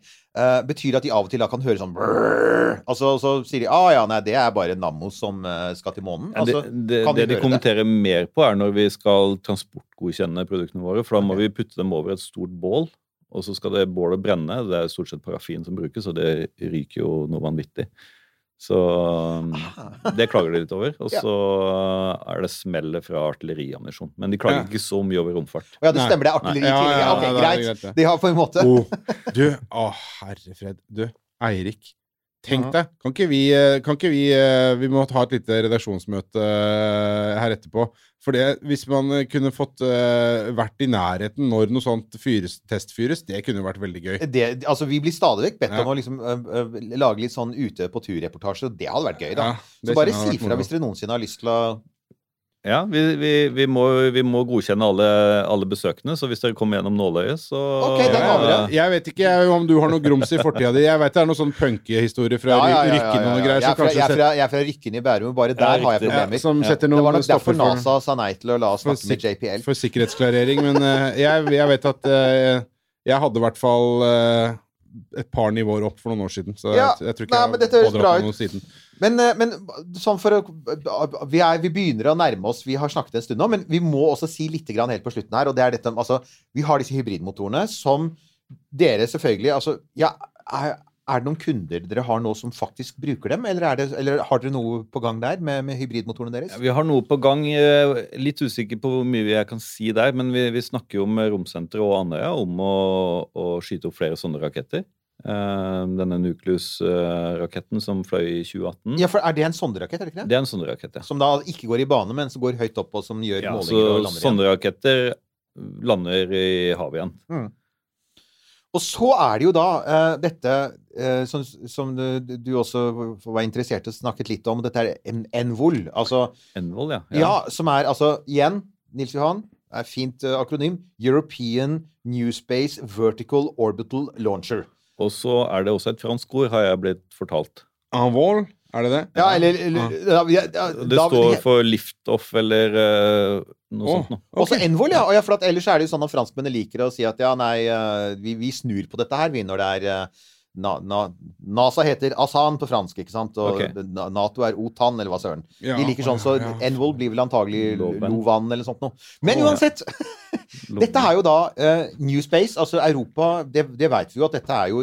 betyr betyr at de av og til da kan høre sånn brrr, Altså så sier de ah, ja, nei, det er bare Nammo som eh, skal til månen. Ja, det, Altså, det, kan vi det de kommenterer det? mer på, er når vi skal transportgodkjenne produktene våre. For da må okay. vi putte dem over et stort bål, og så skal det bålet brenne. Det er stort sett parafin som brukes, og det ryker jo noe vanvittig. Så um, det klager de litt over. Og *laughs* Ja. så er det smellet fra artilleriammunisjon. Men de klager Ja. ikke så mye over romfart. Ja, det stemmer, det er artilleri tidligere. Ja, tillegg. ja, Ok, ja, greit. De har på en måte Oh, du, å herre fred. Du, Eirik. Tenk deg. Kan ikke vi eh, Kan ikke vi eh, Vi må ha et lite redaksjonsmøte eh, her etterpå. For det, hvis man kunne fått vært i nærheten når noe sånt fyres, testfyres, det kunne jo vært veldig gøy. det, altså, Vi blir stadig vekk bedt Ja. om å liksom, lage litt sånn ute på tur-reportasje, og det hadde vært gøy, da. Ja, Så bare si fra hvis dere noensinne har lyst til å Ja, vi, vi, vi, må, vi må godkjenne alle, alle besøkende, så hvis dere kommer gjennom nåløyet, så Ok, den vi det. Jeg vet ikke jeg, om du har noe grums i fortida di. Jeg vet det er noen sånn punkehistorie fra Rykken og noe greier. Jeg er fra, jeg er fra, jeg er fra Rykken i Bærum, og bare der har jeg ja, problemer. Ja. Det var nok derfor NASA sa nei til å la oss snakke med JPL. for sikkerhetsklarering, men uh, jeg, jeg vet at uh, jeg hadde i hvert fall uh, et par nivåer opp for noen år siden. Så Ja, jeg, jeg tror ikke nei, jeg har pådratt bra meg noe siden. Men, eh, men sånn for å vi, er, vi begynner å nærme oss Vi har snakket en stund nå, men vi må også si litt helt på slutten her. Og det er dette Altså, vi har disse hybridmotorene som dere selvfølgelig Altså, ja er, er det noen kunder dere har nå som faktisk bruker dem, eller, er det, eller har dere noe på gang der med, med hybridmotorene deres? Ja, vi har noe på gang. eh, Litt usikker på hvor mye jeg kan si der, men vi, vi snakker jo med Romsenteret og Andøya om å, å skyte opp flere sånne raketter. Eh, denne Nucleus-raketten som fløy i 2018. Ja, for Er det en sonderakett, er det ikke det? Det er en sonderakett, ja. Som da ikke går i bane, men som går høyt opp, og som gjør ja målinger så og lander igjen. Sonderaketter lander i havet igjen. Og så er det jo da uh, dette uh, som, som du, du også var interessert i og snakket litt om, dette er NVOL. Altså NVOL, ja. Ja, som er altså Igjen, Nils Johan. er fint uh, akronym. European New Space Vertical Orbital Launcher. Og så er det også et fransk ord, har jeg blitt fortalt. Envol, er det det? Ja, eller, eller ja, ja, ja, Det står for liftoff eller uh, noe oh, sånt noe. Også. Envol, ja. Og ja. For at ellers er det jo sånn at franskmennene liker å si at ja, nei, eh, vi, vi snur på dette her, vi, når det er eh, na, na, NASA heter Asan på fransk, ikke sant? Og okay. Nato er OTAN, eller hva søren. Ja, De liker sånn, så ja. Envol blir vel antagelig. Lovan eller sånt noe. Men ja. uansett! *laughs* Dette er jo da uh, New Space, altså Europa Det, det veit vi jo at dette er jo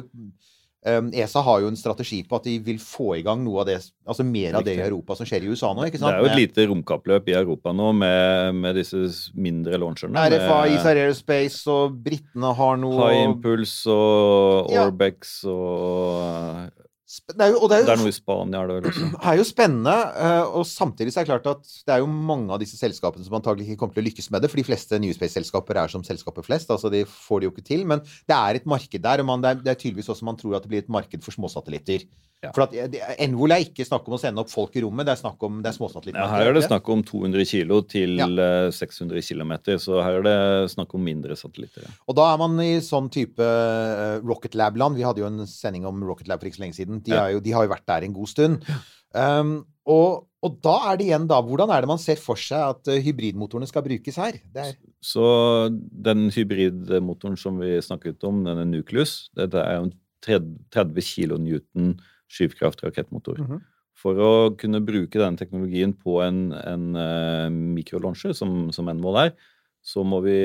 um, ESA har jo en strategi på at de vil få i gang noe av det Altså mer av det i Europa som skjer i USA nå, ikke sant? Det er jo et lite romkappløp i Europa nå med, med disse mindre launcherne. RFA, Isar Aerospace, og britene har noe High Impulse og Ja. Orbex og Sp- Det er jo, det er Det er noe i Spania, er det også. *clears throat* er jo spennende, eh, og samtidig så er det klart at det er jo mange av disse selskapene som antagelig ikke kommer til å lykkes med det, for de fleste New Space-selskaper er som selskaper flest, altså de får det jo ikke til, men det er et marked der, og man, det, er, det er tydeligvis også man tror at det blir et marked for småsatellitter. Ja. For at NVOL Envol er ikke snakk om å sende opp folk i rommet, det er snakk om det er småsatellitter. Ja, her er det snakk om 200 kilo til Ja. eh, 600 km, så her er det snakk om mindre satellitter. ja. Og da er man i sånn type eh, Rocket Lab-land. Vi hadde jo en sending om Rocket Lab for ikke så lenge siden. De, er jo, de har jo vært der en god stund. Um, og, og da er det igjen da Hvordan er det man ser for seg at eh, hybridmotorene skal brukes her? Er, Så den hybridmotoren som vi snakket om, denne Nucleus, dette er jo en 30 30 kilonewton skyvkraft-rakettmotor. -hmm. For å kunne bruke denne teknologien på en, en uh, mikrolauncher, som, som mål er, så må vi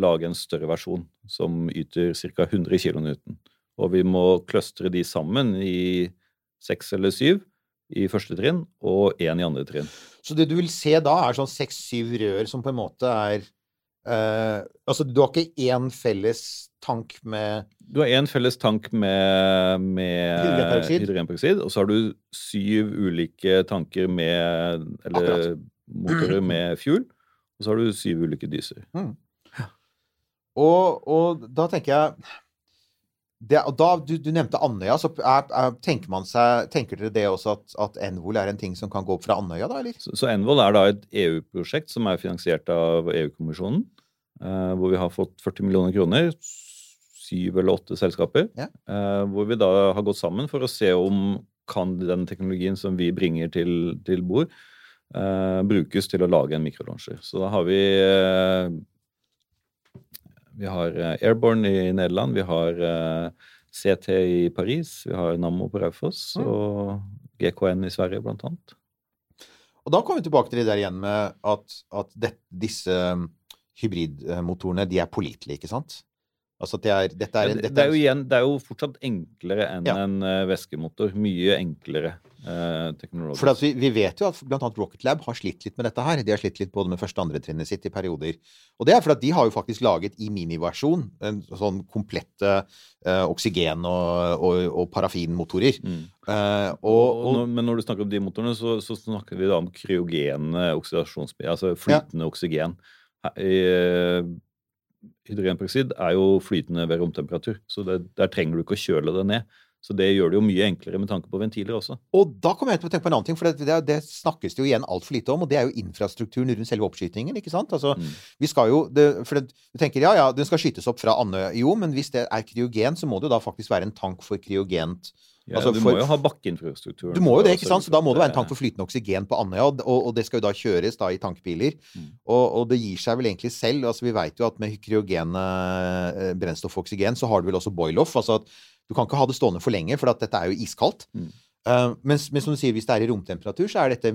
lage en større versjon som yter ca. 100 kN. Og vi må clustre de sammen i seks eller syv i første trinn og én i andre trinn. så det du vil se da, er sånn seks-syv rør som på en måte er Uh, Altså, du har ikke én felles tank med Du har én felles tank med, med Hydrogenperoksid. hydrogenperoksid, og så har du syv ulike tanker med Eller Akkurat. motorer med *clears throat* fuel. Og så har du syv ulike dyser. Og, og da tenker jeg det, da, du, du nevnte Andøya. så er, er, tenker, man seg, tenker dere det også at, at Envol er en ting som kan gå opp fra Andøya, da? eller? Så, så Envol er da et EU-prosjekt som er finansiert av EU-kommisjonen. eh, hvor vi har fått 40 millioner kroner. Syv eller åtte selskaper. Ja. eh, hvor vi da har gått sammen for å se om kan den teknologien som vi bringer til, til bord, eh, brukes til å lage en mikrolauncher. Så da har vi eh, Vi har Airborne i Nederland, vi har CT i Paris, vi har Nammo på Raufoss Mm. og GKN i Sverige, blant annet. Og da kommer vi tilbake til det der igjen med at, at det, disse hybridmotorene, de er pålitelige, ikke sant? Altså det er, dette er, Ja, det, dette det, er jo igjen, det er jo fortsatt enklere enn Ja. en eh, væskemotor. Mye enklere eh, teknologisk. For altså, vi, vi vet jo at bl.a. Rocket Lab har slitt litt med dette her. De har slitt litt både med første og andre trinnet sitt i perioder. Og det er fordi de har jo faktisk laget i miniversjon en sånn komplette eh, oksygen- og, og, og parafinmotorer. Mm. Eh, og, Og, men når du snakker om de motorene, så, så snakker vi da om kryogene oksidasjonsbiler, altså flytende oksygen. Her- i, eh, Hydrogenperoksid er jo flytende ved romtemperatur, så det, der trenger du ikke å kjøle det ned. Så det gjør det jo mye enklere med tanke på ventiler også. og da kommer jeg til å tenke på en annen ting, for det, det, det snakkes det jo igjen altfor lite om, og det er jo infrastrukturen rundt selve oppskytingen. ikke sant? Altså, Mm. vi skal jo, det, for det, Du tenker ja, ja, den skal skytes opp fra Andøya. Jo, men hvis det er kryogen, så må det jo da faktisk være en tank for kryogent Ja, Altså, du for- må jo ha bakkeinfrastrukturen. Du må jo det, ikke sant? Så da må det være en tank for flytende oksygen på Andøya, og, og det skal jo da kjøres da i tankbiler. Mm. Og, og det gir seg vel egentlig selv. altså Vi veit jo at med kryogene eh, brennstoff og oksygen, så har du vel også boil-off. altså at Du kan ikke ha det stående for lenge, for at dette er jo iskaldt. Mm. Uh, men, men som du sier, hvis det er i romtemperatur, så er dette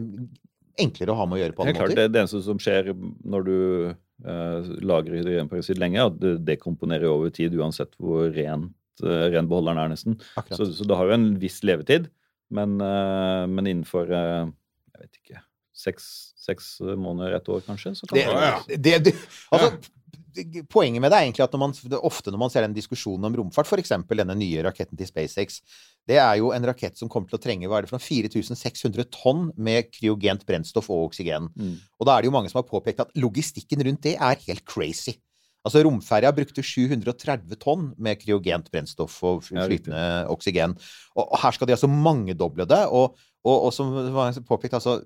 enklere å ha med å gjøre på alle klart, måter. det, det eneste som skjer når du uh, lagrer hydrogenperoksid lenge, er at det dekomponerer over tid, uansett hvor rent, eh, ren beholderen er, nesten. Så, så det har jo en viss levetid, men, eh, men innenfor eh, jeg vet ikke seks, seks måneder, et år kanskje, så kan Det, det, det, det, altså, Poenget med det er egentlig at når man, det, ofte når man ser den diskusjonen om romfart, f.eks. denne nye raketten til SpaceX, det er jo en rakett som kommer til å trenge hva er det for 4600 tonn med kryogent brennstoff og oksygen. Mm. Og da er det jo mange som har påpekt at logistikken rundt det er helt crazy. Altså Romferja brukte 730 tonn med kryogent brennstoff og flytende Ja, oksygen. Og, og her skal de altså mangedoble det. Og, og, og som påpekt, altså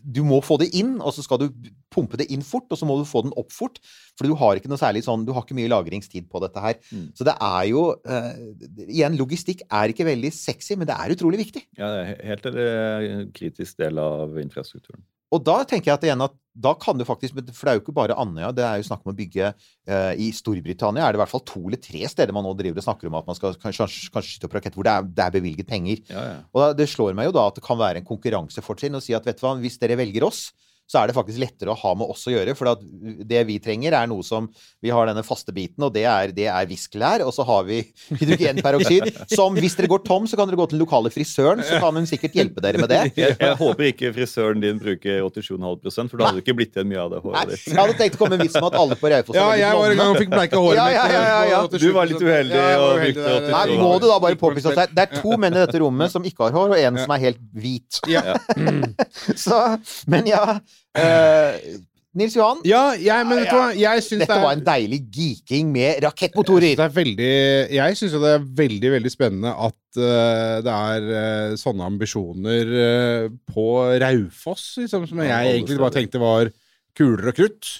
du må få det inn, og så skal du pumpe det inn fort, og så må du få den opp fort. For du har ikke noe særlig sånn Du har ikke mye lagringstid på dette her. Mm. Så det er jo uh, Igjen, logistikk er ikke veldig sexy, men det er utrolig viktig. Ja, det er he- helt en kritisk del av infrastrukturen. Og da tenker jeg at igjen at da kan du faktisk For det er jo ikke bare Andøya, det er jo snakk om å bygge uh, I Storbritannia er det i hvert fall to eller tre steder man nå driver og snakker om at man skal kanskje, kanskje, skyte opp rakett, hvor det er, det er bevilget penger. Ja, ja. Og da, det slår meg jo da at det kan være en konkurransefortrinn å si at vet du hva, hvis dere velger oss, så er det faktisk lettere å ha med oss å gjøre. For det vi trenger, er noe som Vi har denne faste biten, og det er, det er viskelær. Og så har vi hydrogenperoksid, *laughs* som hvis dere går tom, så kan dere gå til den lokale frisøren, så kan hun sikkert hjelpe dere med det. *laughs* Jeg, jeg håper ikke frisøren din bruker 87,5% for da hadde det ikke blitt igjen mye av det håret ditt. jeg hadde tenkt å komme med vits om at alle på Raufoss Ja, jeg var en gang og fikk bleika håret Ja, mitt. ja, ja, ja, Du var litt uheldig Ja, jeg var og brukte der. 87. Nei, må du da bare påpeke at det er- det er to menn i dette rommet som ikke har hår, og en som er helt hvit. Ja. *laughs* Så, men ja eh, Nils Johan, Ja, jeg, men hva, jeg syns det dette var er en deilig geeking med Jeg rakettmotorer. det er veldig Jeg syns det er veldig, veldig spennende at uh, det er uh, sånne ambisjoner uh, på Raufoss, liksom, som jeg egentlig bare tenkte var kuler og krutt.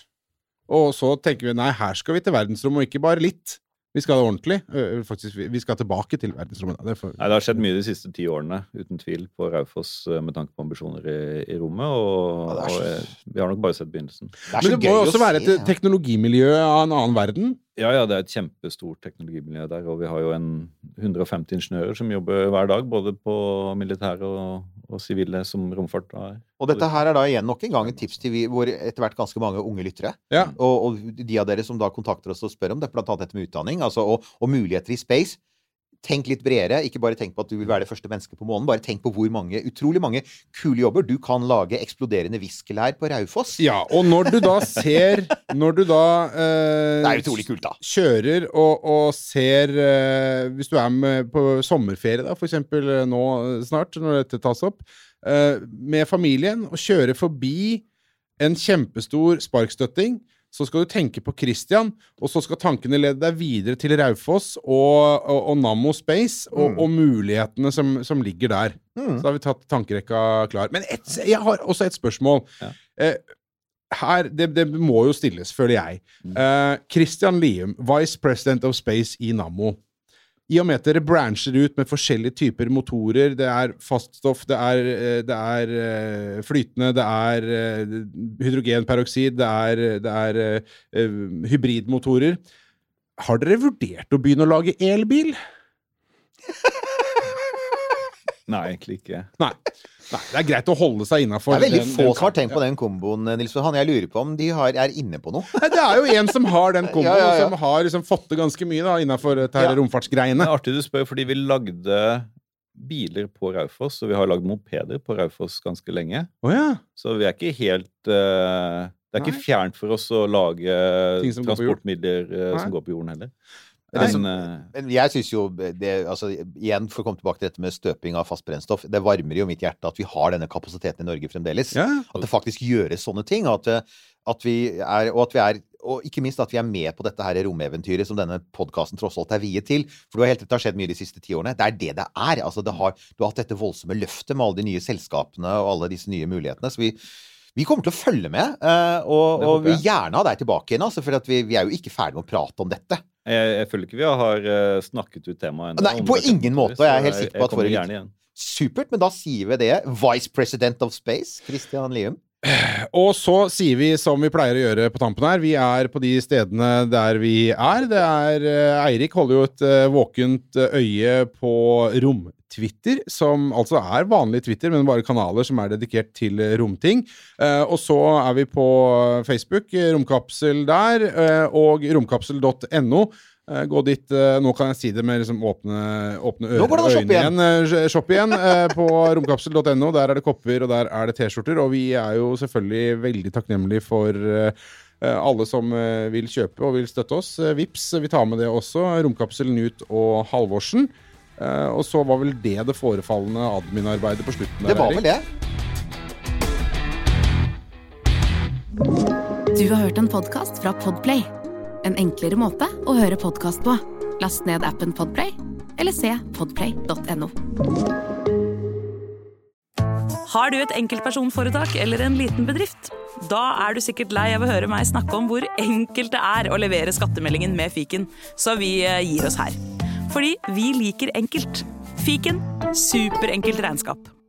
Og så tenker vi nei, her skal vi til verdensrommet, og ikke bare litt. Vi skal ordentlig. Faktisk, vi- vi skal tilbake til verdensrommet. Det for... Nei, Det har skjedd mye de siste ti årene, uten tvil, på Raufoss eh, med tanke på ambisjoner i, i rommet. Og, Ja, så- og vi har nok bare sett begynnelsen. Det Men det må jo også være et teknologimiljø av en annen verden. Ja, ja, det er et kjempestort teknologimiljø der, og vi har jo en 150 ingeniører som jobber hver dag, både på militære og, og sivile som romfart er. Og dette her er da igjen nok en gang et tips til vi, våre etter hvert ganske mange unge lyttere. Ja. Og, og de av dere som da kontakter oss og spør om det, annet dette med utdanning altså, og, og muligheter i space. Tenk litt bredere. Ikke bare tenk på at du vil være det første mennesket på månen. Bare tenk på hvor mange, utrolig mange kule jobber du kan lage eksploderende viskelær på Raufoss. Ja, og når du da ser Når du da eh, kult, da. kjører og, og ser eh, Hvis du er med på sommerferie, da, eksempel eh, nå eh, snart, når dette tas opp, eh, med familien, og kjører forbi en kjempestor sparkstøtting, så skal du tenke på Christian, og så skal tankene lede deg videre til Raufoss og, og, og Nammo Space, og, Mm. og mulighetene som, som ligger der. Mm. Så har vi tatt tankerekka klar. Men et, jeg har også et spørsmål. Ja. Eh, her, det, det må jo stilles, føler jeg. Eh, Christian Lium, Vice President of Space i Nammo. I og med at dere brancher ut med forskjellige typer motorer, det er faststoff, det er, eh, det er eh, flytende, det er eh, hydrogenperoksid, det er, det er hybridmotorer. Har dere vurdert å begynne å lage elbil? *laughs* Nei, egentlig ikke. Nei. Nei, det er greit å holde seg innafor. Det er veldig få som har tenkt på den komboen, Nils Johan. Jeg lurer på om de har, er inne på noe. Nei, det er jo en som har den *laughs* komboen, Ja, ja, ja. som har liksom fått det ganske mye da, innafor romfartsgreiene. Det er artig du spør, fordi vi lagde biler på Raufoss, og vi har lagd mopeder på Raufoss ganske lenge. Oh, ja. Så vi er ikke helt uh, Det er ikke fjernt for oss å lage Ting som går på jord. transportmidler eh, som går på jorden heller. Men, eh, Men jeg syns jo det, altså, Igjen, for å komme tilbake til dette med støping av fast brennstoff. Det varmer jo mitt hjerte at vi har denne kapasiteten i Norge fremdeles. ja. At det faktisk gjøres sånne ting. At, eh, at vi er, og at vi er og ikke minst at vi er med på dette her romeventyret som denne podkasten tross alt er viet til. For du har helt rett, det har skjedd mye de siste ti årene. Det er det det er. Altså, det har, du har hatt dette voldsomme løftet med alle de nye selskapene og alle disse nye mulighetene. Så vi, vi kommer til å følge med, eh, og, og vil gjerne ha deg tilbake igjen. Altså, for at vi, vi er jo ikke ferdig med å prate om dette. Jeg, jeg føler ikke vi har eh, snakket ut temaet ennå. Nei, på ingen måte, jeg er helt sikker på at jeg gjerne igjen. Supert, men da sier vi det. Vice President of Space, Christian Lium. Og så sier vi som vi pleier å gjøre på tampen her, vi er på de stedene der vi er. Det er eh, Eirik holder jo et eh, våkent øye på rom-Twitter, som altså er vanlig Twitter, men bare kanaler som er dedikert til eh, romting. Eh, og så er vi på Facebook, eh, Romkapsel der, og romkapsel.no. Gå dit Nå kan jeg si det med liksom åpne, åpne Nå og øyne igjen. Shopp igjen på *laughs* romkapsel.no. Der er det kopper, og der er det T-skjorter. Og vi er jo selvfølgelig veldig takknemlige for alle som vil kjøpe og vil støtte oss. Vips, vi tar med det også. Romkapsel, ut og Halvorsen. Eh, og så var vel det det forefallende admin-arbeidet på slutten. Det der, var vel det. Du har hørt en podkast fra Podplay. En enklere måte å høre podkast på. Last ned appen Podplay, eller se podplay.no. Har du et enkeltpersonforetak eller en liten bedrift? Da er du sikkert lei av å høre meg snakke om hvor enkelt det er å levere skattemeldingen med fiken, så vi eh, gir oss her. Fordi vi liker enkelt. Fiken superenkelt regnskap.